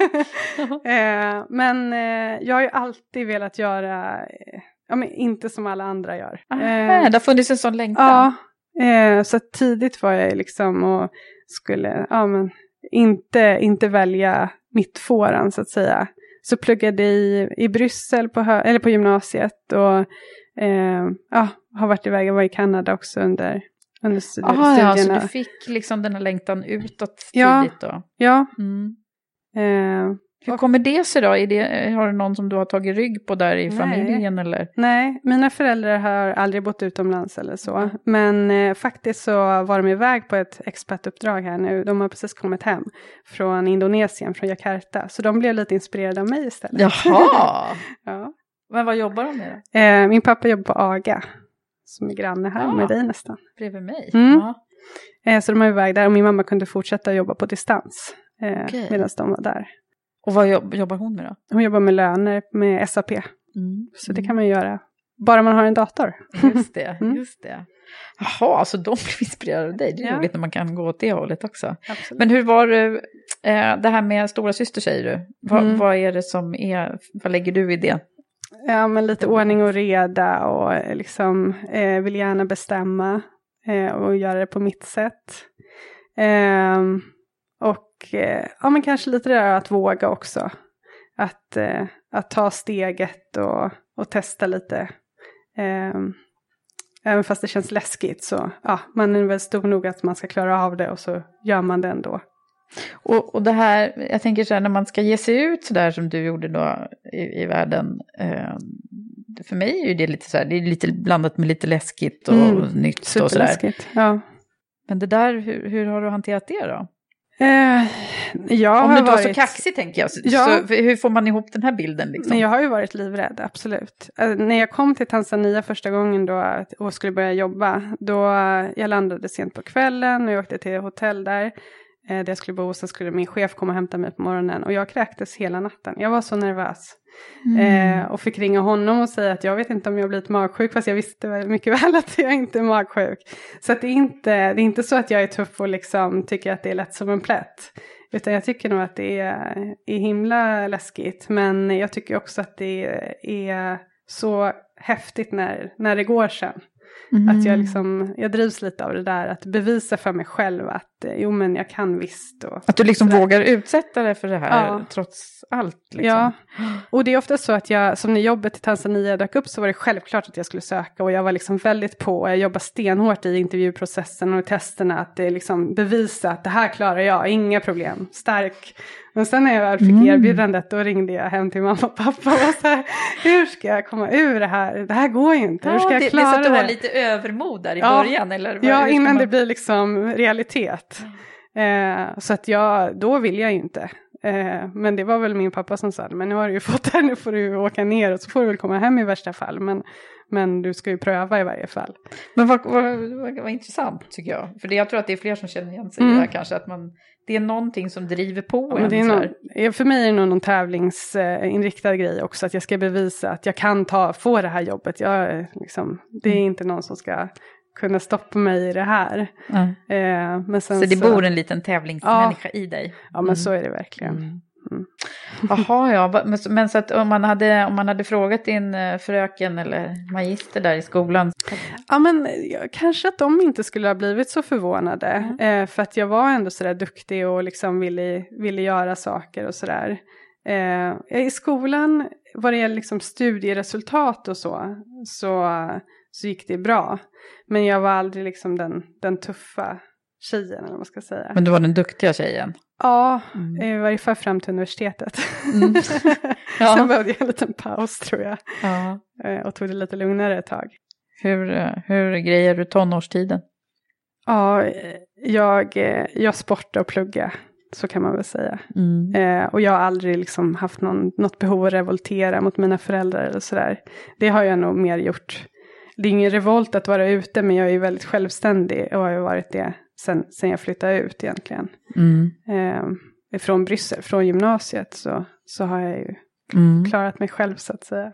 eh, men eh, jag har ju alltid velat göra, eh, ja men inte som alla andra gör. Ah, Eh, det har funnits en sån längtan. Ja, så tidigt var jag liksom och skulle, ja men, inte, inte välja mittfåran så att säga. Så pluggade i, i Bryssel på, eller på gymnasiet och ja, har varit iväg, jag var i Kanada också under, under studi- Aha, ja, så studierna. du fick liksom den här längtan utåt Ja. tidigt då? Ja, Mm. eh, Hur kommer det sig då? Är det, har du någon som du har tagit rygg på där i Nej. familjen eller? Nej, mina föräldrar har aldrig bott utomlands eller så. Men eh, faktiskt så var de iväg på ett expatuppdrag här nu. De har precis kommit hem från Indonesien, från Jakarta. Så de blev lite inspirerade av mig istället. Jaha! ja. Men vad jobbar de med eh, min pappa jobbar på AGA, som är granne här Ah. med dig nästan. Bredvid mig? Mm. Ja. Eh, så de var iväg där och min mamma kunde fortsätta jobba på distans eh, Okej. medan de var där. Och vad jobb, jobbar hon med då? Hon jobbar med löner med SAP, Mm. så det kan man göra. Bara man har en dator. Just det, Mm. just det. Jaha, alltså de blev inspirerade av dig. Det är Ja. roligt när man kan gå åt det hållet också. Absolut. Men hur var det, eh, det här med stora syster säger du? Vad, Mm. vad är det som är, vad lägger du i det? Ja, men lite ordning och reda och eh, liksom eh, vill gärna bestämma eh, och göra det på mitt sätt. Eh, och eh, ja, men kanske lite det där att våga också. Att, eh, att ta steget och, och testa lite. Ehm, även fast det känns läskigt så ja, man är väl stor nog att man ska klara av det och så gör man det ändå. Och, och det här, jag tänker så här, när man ska ge sig ut så där som du gjorde då i, i världen. Eh, för mig är det lite så här, det är lite blandat med lite läskigt och Mm, nytt och sådär. Ja. Men det där, hur, hur har du hanterat det då? Eh, jag Om du inte var så varit- kaxig tänker jag, så, Ja. så hur får man ihop den här bilden liksom? Men jag har ju varit livrädd, absolut. Eh, när jag kom till Tanzania första gången då och skulle börja jobba, då eh, jag landade sent på kvällen och jag åkte till hotell där, där jag skulle bo, och så skulle min chef komma och hämta mig på morgonen och jag kräktes hela natten. Jag var så nervös. Eh, och fick ringa honom och säga att jag vet inte om jag har blivit magsjuk, fast jag visste mycket väl att jag inte är magsjuk. Så att det, är inte, det är inte så att jag är tuff och liksom tycker att det är lätt som en plätt. Utan jag tycker nog att det är, är himla läskigt. Men jag tycker också att det är så häftigt när, när det går sen. Att jag, liksom, jag drivs lite av det där, att bevisa för mig själv att eh, jo men jag kan visst. Och, Att du liksom sådär. vågar utsätta dig för det här Ja. trots allt. Liksom. Ja, och det är ofta så att jag, som när jobbet i Tanzania dök upp så var det självklart att jag skulle söka och jag var liksom väldigt på och jag jobbade stenhårt i intervjuprocessen och testerna att det liksom bevisa att det här klarar jag, inga problem, stark. Men sen när jag väl fick Mm. erbjudandet då ringde jag hem till mamma och pappa och var så här, hur ska jag komma ur det här? Det här går ju inte, hur ska Ja, jag det, det är klara så att du har lite övermod där i Ja. början? Eller vad- Ja, innan man- det blir liksom realitet. Eh, så att jag, då vill jag ju inte. Eh, men det var väl min pappa som sa, men nu har du ju fått det här, nu får du åka ner och så får du väl komma hem i värsta fall. Men, men du ska ju pröva i varje fall. Men vad, vad, vad, vad intressant tycker jag. För det, jag tror att det är fler som känner igen sig i Mm. det här kanske. Att man, det är någonting som driver på Ja, en. det är så någon, för mig är det nog någon tävlingsinriktad grej också, att jag ska bevisa att jag kan ta, få det här jobbet. Jag, liksom, det är Mm. inte någon som ska kunna stoppa mig i det här. Ja. Eh, men Så det bor en liten tävlingsmänniska i dig. Ja, men Mm. så är det verkligen. Mm. Jaha, ja. Men, så att om man, hade, om man hade frågat din eh, fröken eller magister där i skolan. Ja, men kanske att de inte skulle ha blivit så förvånade. Eh, för att jag var ändå sådär duktig och liksom ville, ville göra saker och sådär. Eh, I skolan, vad det gäller liksom studieresultat och så, så, så gick det bra. Men jag var aldrig liksom den, den tuffa tjejen, eller vad man ska säga. Men du var den duktiga tjejen. Ja, Mm. i varje fall fram till universitetet. Mm. Ja. Sen behövde jag en liten paus tror jag. Ja. Eh, och tog det lite lugnare ett tag. Hur, eh, hur grejer du tonårstiden? Ja, eh, jag, eh, jag sportar och plugga Så kan man väl säga. Mm. Eh, och jag har aldrig liksom haft någon, något behov att revoltera mot mina föräldrar eller sådär. Det har jag nog mer gjort. Det är ingen revolt att vara ute, men jag är väldigt självständig och har ju varit det sen, sen jag flyttade ut egentligen. Mm. Eh, från Bryssel, från gymnasiet så, så har jag ju Mm. klarat mig själv så att säga.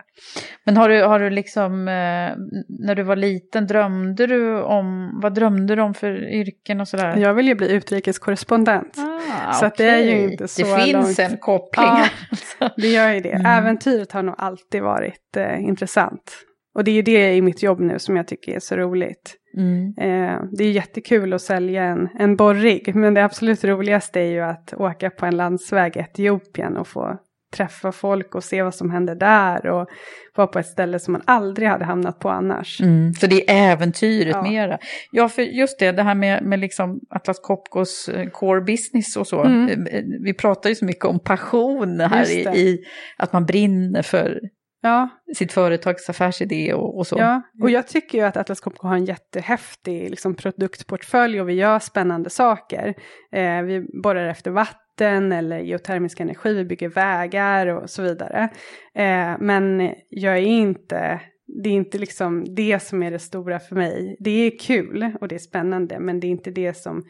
Men har du, har du liksom, eh, när du var liten, drömde du om, vad drömde du om för yrken och sådär? Jag vill ju bli utrikeskorrespondent. Ah, så att det är ju inte så Det finns långt. en koppling. Ja, alltså. det gör ju det. Mm. Äventyret har nog alltid varit eh, intressant. Och det är ju det i mitt jobb nu som jag tycker är så roligt. Mm. Eh, det är jättekul att sälja en, en borrig, men det absolut roligaste är ju att åka på en landsväg i Etiopien och få träffa folk och se vad som händer där och vara på ett ställe som man aldrig hade hamnat på annars. Mm. Så det är äventyret Ja. mera. Ja, för just det, det här med, med liksom Atlas Copcos eh, core business och så. Mm. Eh, Vi pratar ju så mycket om passion här i, i att man brinner för Ja, sitt företags affärsidé och, och så. Ja, och jag tycker ju att Atlas Copco har en jättehäftig liksom, produktportfölj och vi gör spännande saker. Eh, vi borrar efter vatten eller geotermisk energi, vi bygger vägar och så vidare. Eh, men jag är inte, det är inte liksom det som är det stora för mig. Det är kul och det är spännande, men det är inte det som,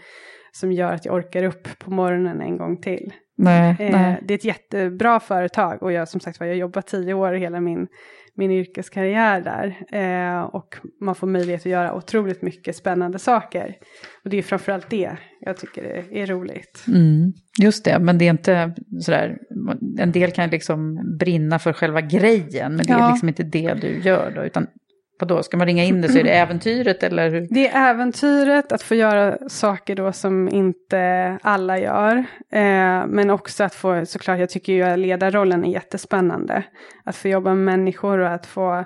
som gör att jag orkar upp på morgonen en gång till. Nej, Eh, nej. det är ett jättebra företag och jag som sagt var, jag har jobbat tio år hela min, min yrkeskarriär där. Eh, och man får möjlighet att göra otroligt mycket spännande saker. Och det är framförallt det jag tycker är, är roligt. Mm, just det, men det är inte sådär, en del kan liksom brinna för själva grejen, men det är Ja. liksom inte det du gör då, utan vadå, ska man ringa in det så är det äventyret eller hur? Det är äventyret att få göra saker då som inte alla gör. Eh, men också att få, såklart, jag tycker ju att ledarrollen är jättespännande. Att få jobba med människor och att få,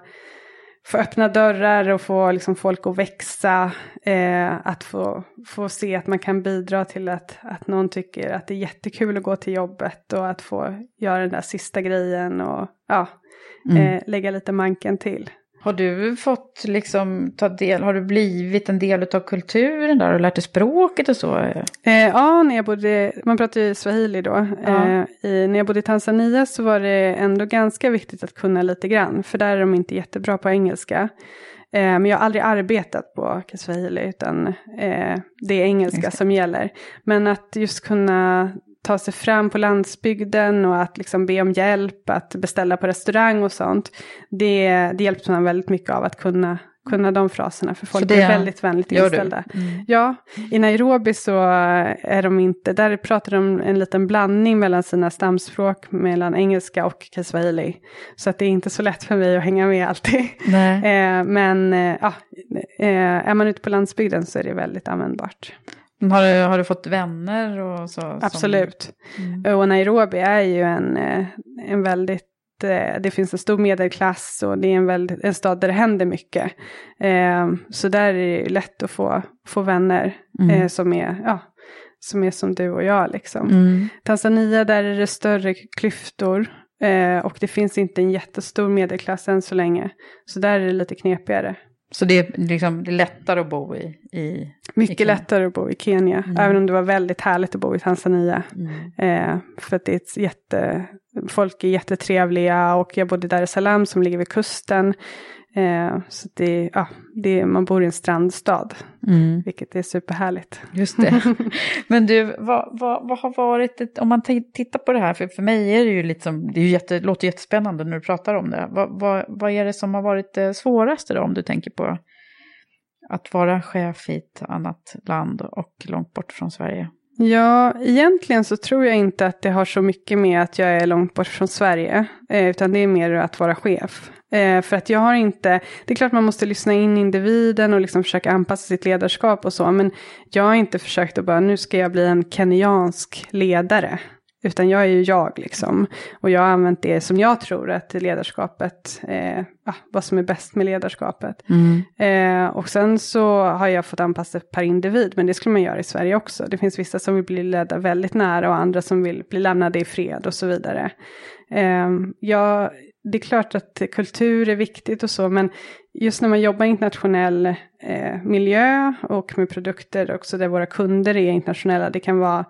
få öppna dörrar och få liksom folk att växa. Eh, att få, få se att man kan bidra till att, att någon tycker att det är jättekul att gå till jobbet och att få göra den där sista grejen och ja, Mm. eh, lägga lite manken till. Har du fått liksom ta del, har du blivit en del av kulturen där och lärt dig språket och så? Eh, ja, när jag bodde, man pratar ju swahili då. Ja. Eh, i, när jag bodde i Tanzania så var det ändå ganska viktigt att kunna lite grann. För där är de inte jättebra på engelska. Eh, men jag har aldrig arbetat på kiswahili utan eh, det är engelska som gäller. Men att just kunna ta sig fram på landsbygden och att liksom be om hjälp, att beställa på restaurang och sånt. Det, det hjälpte man väldigt mycket av att kunna, kunna de fraserna. För folk det är väldigt vänligt inställda. Mm. Ja, i Nairobi så är de inte, där pratar de en liten blandning mellan sina stamspråk, mellan engelska och kiswahili. Så att det är inte så lätt för mig att hänga med alltid. Eh, men eh, eh, är man ute på landsbygden så är det väldigt användbart. Har du, har du fått vänner och så? som- Absolut. Mm. Och Nairobi är ju en, eh, en väldigt eh, det finns en stor medelklass och det är en, väldigt, en stad där det händer mycket. Eh, så där är det ju lätt att få, få vänner Mm. eh, som, är, ja, som är som du och jag. Liksom. Mm. Tanzania, där är det större klyftor. Eh, och det finns inte en jättestor medelklass än så länge. Så där är det lite knepigare. Så det är, liksom, det är lättare att bo i? i Mycket Kenya. lättare att bo i Kenya. Mm. Även om det var väldigt härligt att bo i Tanzania. mm. Eh, för att det är ett jätte, folk är jättetrevliga och jag bodde i Dar es Salaam som ligger vid kusten. Eh, så det, ja, det, man bor i en strandstad, Mm. vilket är superhärligt. Just det. Men du, vad, vad, vad har varit, ett, om man tittar på det här, för, för mig är det ju liksom, det är ju jätte, låter jättespännande när du pratar om det. Vad, vad, vad är det som har varit det svåraste då, om du tänker på att vara chef i ett annat land och långt bort från Sverige? Ja, egentligen så tror jag inte att det har så mycket med att jag är långt bort från Sverige, eh, utan det är mer att vara chef. Eh, för att jag har inte, det är klart man måste lyssna in individen och liksom försöka anpassa sitt ledarskap och så, men jag har inte försökt att bara, nu ska jag bli en kenyansk ledare. Utan jag är ju jag liksom. Och jag har använt det som jag tror att ledarskapet, eh, vad som är bäst med ledarskapet. Eh, och sen så har jag fått anpassa per individ, men det skulle man göra i Sverige också. Det finns vissa som vill bli ledda väldigt nära och andra som vill bli lämnade i fred och så vidare. Eh, ja, det är klart att kultur är viktigt och så, men just när man jobbar i internationell eh, miljö och med produkter också där våra kunder är internationella, det kan vara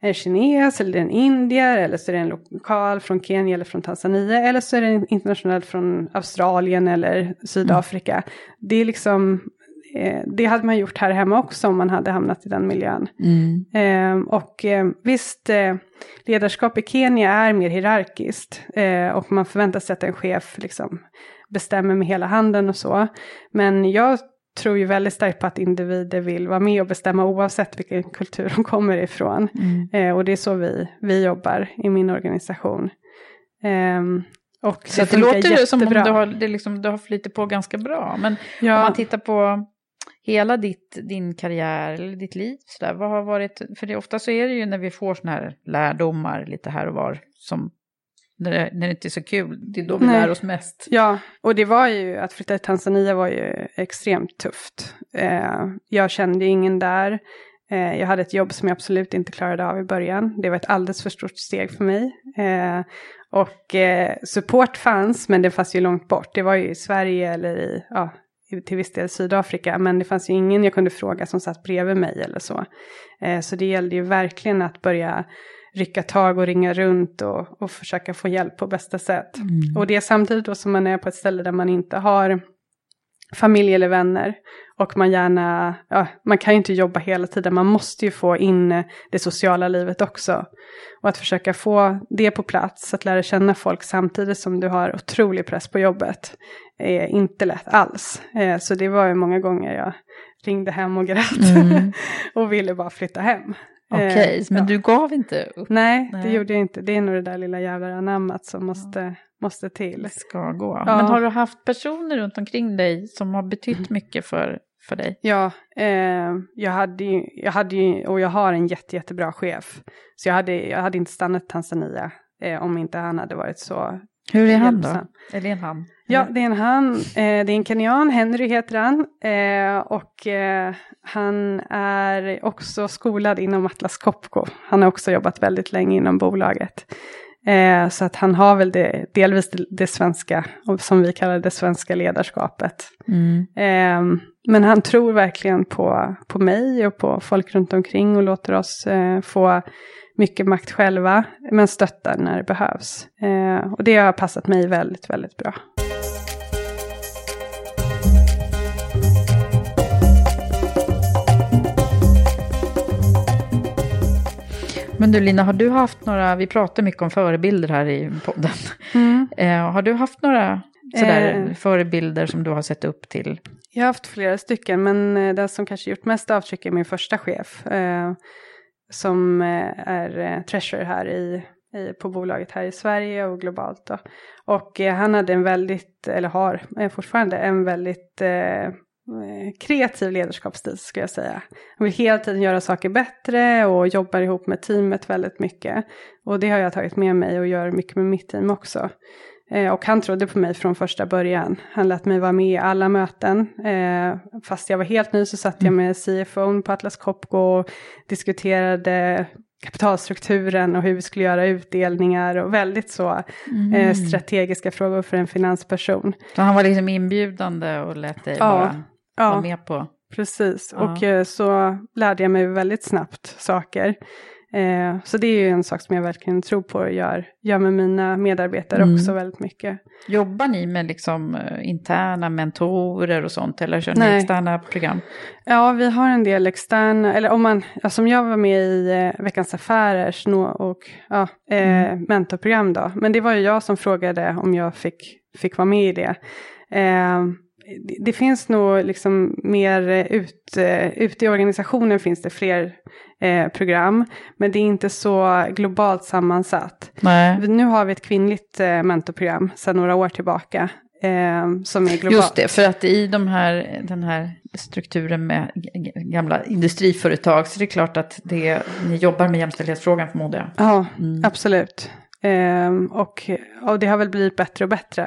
en kines eller en indier eller så är det en lokal från Kenya eller från Tanzania eller så är det en internationell från Australien eller Sydafrika. Mm. Det är liksom, det hade man gjort här hemma också om man hade hamnat i den miljön. Mm. Eh, och eh, visst, eh, ledarskap i Kenya är mer hierarkiskt eh, och man förväntar sig att en chef liksom bestämmer med hela handen och så. Men jag tror ju väldigt starkt på att individer vill vara med och bestämma oavsett vilken kultur de kommer ifrån. Mm. Eh, och det är så vi, vi jobbar i min organisation. Eh, och så det, det låter jättebra. som om du har, det liksom, du har flyttat på ganska bra. Men ja. om man tittar på hela ditt, din karriär eller ditt liv, så där, vad har varit, för det, ofta så är det ju när vi får sådana här lärdomar lite här och var som när det, när det inte är så kul, det är då vi Nej. lär oss mest. Ja, och det var ju, att flytta till Tanzania var ju extremt tufft. Eh, jag kände ingen där. Eh, jag hade ett jobb som jag absolut inte klarade av i början. Det var ett alldeles för stort steg för mig. Eh, och eh, support fanns, men det fanns ju långt bort. Det var ju i Sverige eller i, ja, till viss del Sydafrika, men det fanns ju ingen jag kunde fråga som satt bredvid mig eller så. Eh, så det gällde ju verkligen att börja rycka tag och ringa runt och, och försöka få hjälp på bästa sätt. Mm. Och det samtidigt då som man är på ett ställe där man inte har familj eller vänner. Och man gärna, ja, man kan ju inte jobba hela tiden, man måste ju få in det sociala livet också. Och att försöka få det på plats, att lära känna folk samtidigt som du har otrolig press på jobbet, är inte lätt alls. Eh, så det var ju många gånger jag ringde hem och grät mm. och ville bara flytta hem. Okej, okay, eh, men ja. du gav inte upp? Nej, Nej, det gjorde jag inte. Det är nog det där lilla jävla anammat som måste. Måste till. Det ska gå. Ja. Men har du haft personer runt omkring dig som har betytt mm. mycket för, för dig? Ja, eh, jag, hade ju, jag hade ju, och jag har en jätte, jättebra chef. Så jag hade, jag hade inte stannat i Tanzania eh, om inte han hade varit så Hur är han då? Eller en han? Ja, det är en han. Eh, det är en kenyan, Henry heter han. Eh, och eh, han är också skolad inom Atlas Copco. Han har också jobbat väldigt länge inom bolaget. Eh, så att han har väl det, delvis det, det, svenska, som vi kallar det svenska ledarskapet. Mm. Eh, men han tror verkligen på, på mig och på folk runt omkring och låter oss eh, få mycket makt själva, men stöttar när det behövs. och det har passat mig väldigt, väldigt bra. Men du Lina, har du haft några, vi pratar mycket om förebilder här i podden. Mm. Eh, har du haft några sådär, eh. förebilder som du har sett upp till? Jag har haft flera stycken, men eh, den som kanske gjort mest avtryck är min första chef. Eh, som eh, är eh, treasurer här i, i, på bolaget här i Sverige och globalt. Då. Och han hade en väldigt, eller har fortfarande en väldigt kreativ ledarskapsstil skulle jag säga. Han vill hela tiden göra saker bättre och jobbar ihop med teamet väldigt mycket. Och det har jag tagit med mig och gör mycket med mitt team också. Eh, och han trodde på mig från första början. Han lät mig vara med i alla möten. Eh, fast jag var helt ny så satt jag mm. med CFO på Atlas Copco och diskuterade kapitalstrukturen och hur vi skulle göra utdelningar och väldigt så mm. eh, strategiska frågor för en finansperson. Så han var liksom inbjudande och lät dig ja. bara ja, var med på. Precis, ja. och eh, så lärde jag mig väldigt snabbt saker. Eh, så det är ju en sak som jag verkligen tror på och gör, gör med mina medarbetare mm. också väldigt mycket. Jobbar ni med liksom eh, interna mentorer och sånt eller kör ni externa program? Ja, vi har en del externa, eller om man, som jag var med i Veckans Affärers och ja, eh, mm. mentorprogram då. Men det var ju jag som frågade om jag fick, fick vara med i det. Eh, det finns nog liksom mer eh, ut, eh, ute i organisationen finns det fler eh, program. Men det är inte så globalt sammansatt. Nej. Nu har vi ett kvinnligt eh, mentorprogram sedan några år tillbaka. Eh, som är globalt. Just det, för att i de här, den här strukturen med gamla industriföretag så är det klart att det, ni jobbar med jämställdhetsfrågan förmodar jag. Ja, mm. absolut. Um, och, och det har väl blivit bättre och bättre.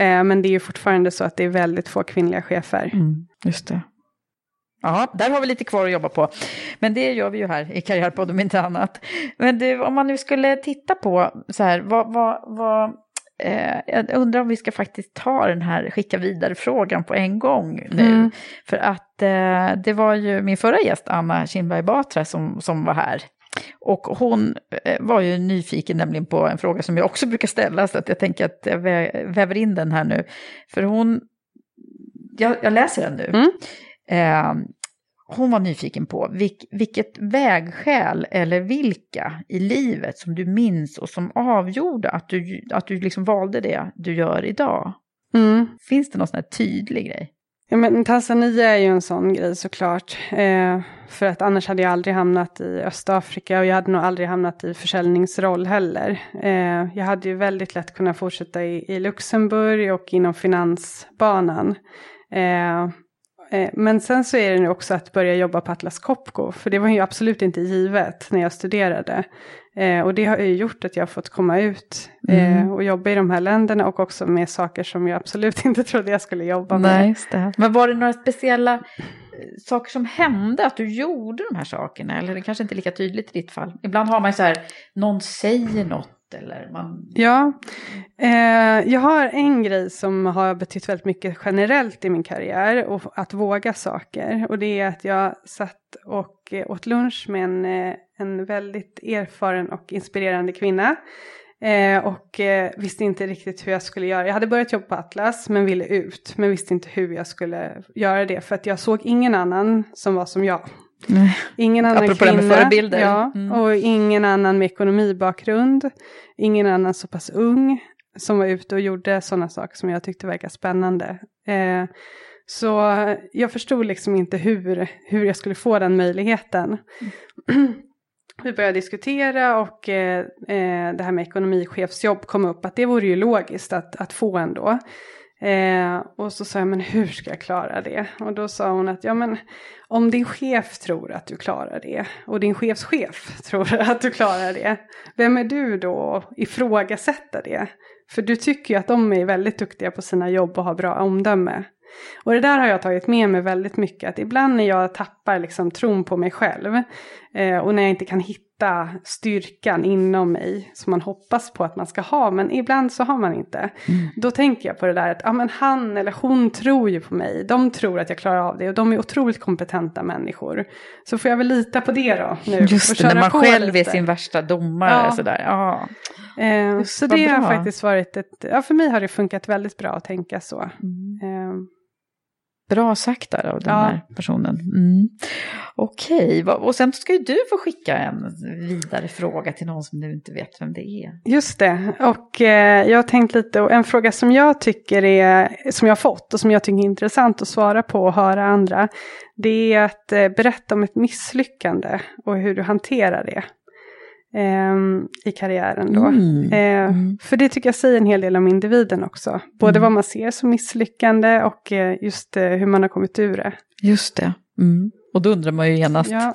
Uh, men det är ju fortfarande så att det är väldigt få kvinnliga chefer. Mm, just det. Ja, där har vi lite kvar att jobba på. Men det gör vi ju här i Karriärpodden om inte annat. Men du, om man nu skulle titta på så här, vad, vad, vad eh, jag undrar om vi ska faktiskt ta den här skicka vidare-frågan på en gång nu. Mm. För att eh, det var ju min förra gäst, Anna Kinberg Batra, som, som var här Och hon eh, var ju nyfiken nämligen på en fråga som jag också brukar ställa, så att jag tänker att jag väver in den här nu. För hon, jag, jag läser den nu. Mm. Eh, hon var nyfiken på vilk, vilket vägskäl eller vilka i livet som du minns och som avgjorde att du, att du liksom valde det du gör idag. Mm. Finns det någon sån här tydlig grej? Ja, men Tanzania är ju en sån grej såklart. Eh, för att annars hade jag aldrig hamnat i Östafrika och jag hade nog aldrig hamnat i försäljningsroll heller. Eh, jag hade ju väldigt lätt kunnat fortsätta i, i Luxemburg och inom finansbanan. Eh, eh men sen så är det nu också att börja jobba på Atlas Copco, för det var ju absolut inte givet när jag studerade. Eh, och det har ju gjort att jag har fått komma ut eh, mm. och jobba i de här länderna och också med saker som jag absolut inte trodde jag skulle jobba med. Nej, det. Men var det några speciella eh, saker som hände, att du gjorde de här sakerna? Eller det kanske inte är lika tydligt i ditt fall. Ibland har man ju så här, någon säger något eller man... Ja, eh, jag har en grej som har betytt väldigt mycket generellt i min karriär och att våga saker. Och det är att jag satt och åt lunch med en, eh, en väldigt erfaren och inspirerande kvinna. Eh, och eh, visste inte riktigt hur jag skulle göra. Jag hade börjat jobba på Atlas men ville ut. Men visste inte hur jag skulle göra det. För att jag såg ingen annan som var som jag. Nej. Ingen annan Apropå kvinna. med förebilder. Ja, mm. och ingen annan med ekonomibakgrund. Ingen annan så pass ung som var ute och gjorde sådana saker som jag tyckte verkade spännande. Eh, så jag förstod liksom inte hur, hur jag skulle få den möjligheten. Mm. Vi började diskutera och eh, eh, det här med ekonomichefsjobb kom upp, att det vore ju logiskt att, att få ändå. Eh, och så sa jag, men hur ska jag klara det? Och då sa hon att, ja men om din chef tror att du klarar det och din chefschef tror att du klarar det, vem är du då att ifrågasätta det? För du tycker ju att de är väldigt duktiga på sina jobb och har bra omdöme. Och det där har jag tagit med mig väldigt mycket. Att ibland när jag tappar liksom tron på mig själv eh, och när jag inte kan hitta styrkan inom mig som man hoppas på att man ska ha, men ibland så har man inte. Mm. Då tänker jag på det där att ja, men han eller hon tror ju på mig. De tror att jag klarar av det och de är otroligt kompetenta människor. Så får jag väl lita på det då nu. Just det, när man själv lite. är sin värsta domare. Ja. Sådär. Ja. Eh, så det bra. har faktiskt varit ett, ja för mig har det funkat väldigt bra att tänka så. Mm. Eh, Bra sagt där av den ja. här personen. Mm. Okej, och sen ska ju du få skicka en vidare fråga till någon som du inte vet vem det är. Just det, och eh, jag har tänkt lite, och en fråga som jag tycker är, som jag har fått och som jag tycker är intressant att svara på och höra andra, det är att eh, berätta om ett misslyckande och hur du hanterar det eh, i karriären då. Mm. Eh, mm. För det tycker jag säger en hel del om individen också. Både mm. vad man ser som misslyckande och eh, just eh, hur man har kommit ur det. Just det. Mm. Och då undrar man ju genast. Ja,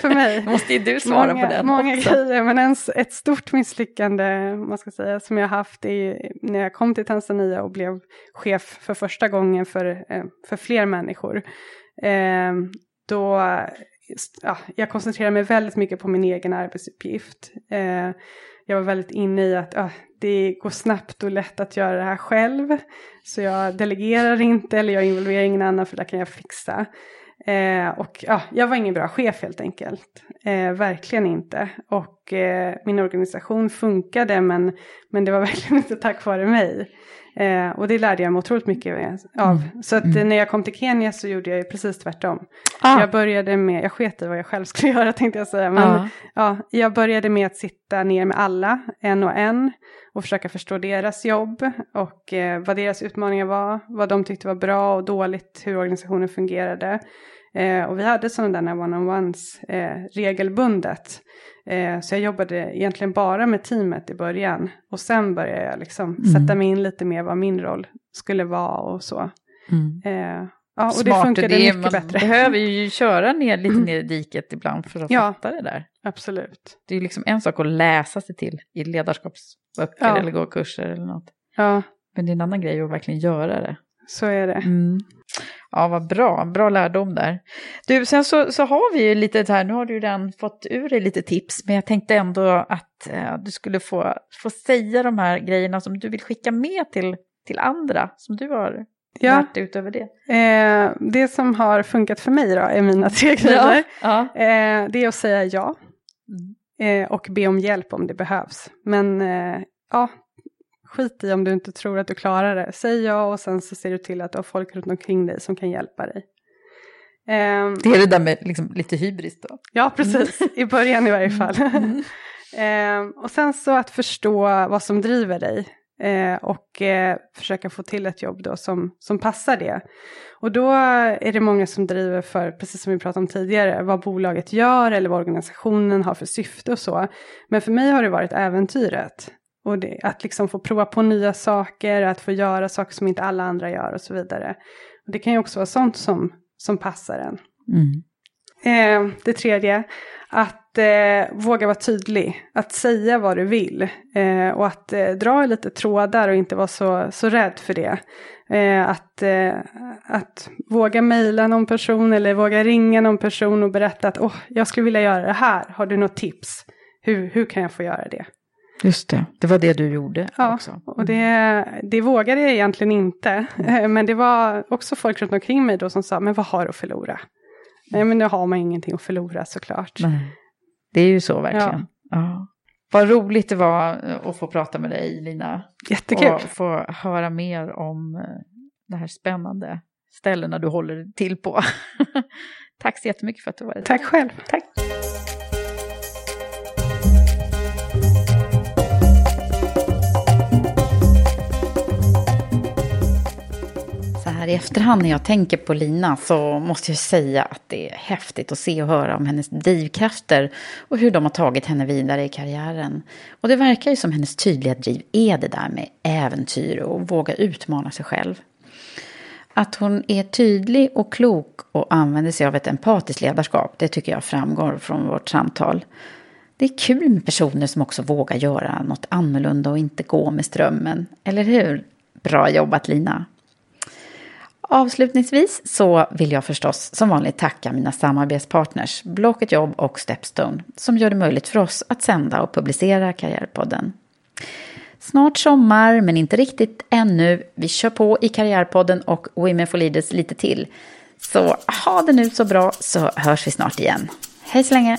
för mig. måste ju du svara många, på den Många också. grejer, men en, ett stort misslyckande man ska säga, som jag haft är när jag kom till Tanzania och blev chef för första gången för, eh, för fler människor. Eh, då ja, jag koncentrerar mig väldigt mycket på min egen arbetsuppgift. Eh, jag var väldigt inne i att ah, det går snabbt och lätt att göra det här själv. Så jag delegerar inte eller jag involverar ingen annan för det kan jag fixa. Eh, och ja, jag var ingen bra chef helt enkelt. Eh, verkligen inte. Och eh, min organisation funkade men, men det var verkligen inte tack vare mig. Eh, och det lärde jag mig otroligt mycket av. Mm. Så att mm. när jag kom till Kenya så gjorde jag ju precis tvärtom. Ah. Jag började med, jag sket i vad jag själv skulle göra tänkte jag säga. Men ah. ja, jag började med att sitta ner med alla, en och en. Och försöka förstå deras jobb och eh, vad deras utmaningar var. Vad de tyckte var bra och dåligt, hur organisationen fungerade. Eh, och vi hade sådana där one-on-ones eh, regelbundet. Eh, så jag jobbade egentligen bara med teamet i början. Och sen började jag liksom mm. sätta mig in lite mer vad min roll skulle vara och så. Mm. Eh, ja, och Smart det funkade det, mycket man bättre. behöver ju köra ner, lite ner i diket ibland för att ja, fatta det där. Absolut. Det är ju liksom en sak att läsa sig till i ledarskapsböcker ja. eller gå kurser eller något. Ja. Men det är en annan grej att verkligen göra det. Så är det. Mm. Ja, vad bra. Bra lärdom där. Du, sen så, så har vi ju lite här, nu har du redan fått ur dig lite tips, men jag tänkte ändå att eh, du skulle få, få säga de här grejerna som du vill skicka med till, till andra, som du har ja. lärt dig utöver det. Eh, det som har funkat för mig då är mina tre grejer. Ja. Ja. Eh, det är att säga ja. Mm. Eh, och be om hjälp om det behövs. Men eh, ja, skit i om du inte tror att du klarar det. Säg ja och sen så ser du till att du har folk runt omkring dig som kan hjälpa dig. Um, det är det där med liksom lite hybris då? Ja, precis. Mm. I början i varje fall. Mm. um, och sen så att förstå vad som driver dig. Uh, och uh, försöka få till ett jobb då som, som passar det. Och då är det många som driver för, precis som vi pratade om tidigare, vad bolaget gör eller vad organisationen har för syfte och så. Men för mig har det varit äventyret. Och det, att liksom få prova på nya saker, att få göra saker som inte alla andra gör och så vidare. Och det kan ju också vara sånt som, som passar en. Mm. Eh, det tredje, att eh, våga vara tydlig, att säga vad du vill eh, och att eh, dra lite trådar och inte vara så, så rädd för det. Eh, att, eh, att våga mejla någon person eller våga ringa någon person och berätta att oh, jag skulle vilja göra det här, har du något tips? Hur, hur kan jag få göra det? Just det, det var det du gjorde ja, också. och det, det vågade jag egentligen inte. Mm. Men det var också folk runt omkring mig då som sa, men vad har du att förlora? Nej, men nu har man ingenting att förlora såklart. Nej. Det är ju så verkligen. Ja. ja. Vad roligt det var eh, att få prata med dig, Lina. Jättekul. Och få höra mer om eh, det här spännande ställena du håller till på. Tack så jättemycket för att du var här. Tack själv. Tack. Här i efterhand när jag tänker på Lina så måste jag säga att det är häftigt att se och höra om hennes drivkrafter och hur de har tagit henne vidare i karriären. Och det verkar ju som hennes tydliga driv är det där med äventyr och våga utmana sig själv. Att hon är tydlig och klok och använder sig av ett empatiskt ledarskap, det tycker jag framgår från vårt samtal. Det är kul med personer som också vågar göra något annorlunda och inte gå med strömmen, eller hur? Bra jobbat Lina! Avslutningsvis så vill jag förstås som vanligt tacka mina samarbetspartners Blocket Jobb och Stepstone som gör det möjligt för oss att sända och publicera Karriärpodden. Snart sommar, men inte riktigt ännu. Vi kör på i Karriärpodden och Women for Leaders lite till. Så ha det nu så bra så hörs vi snart igen. Hej så länge!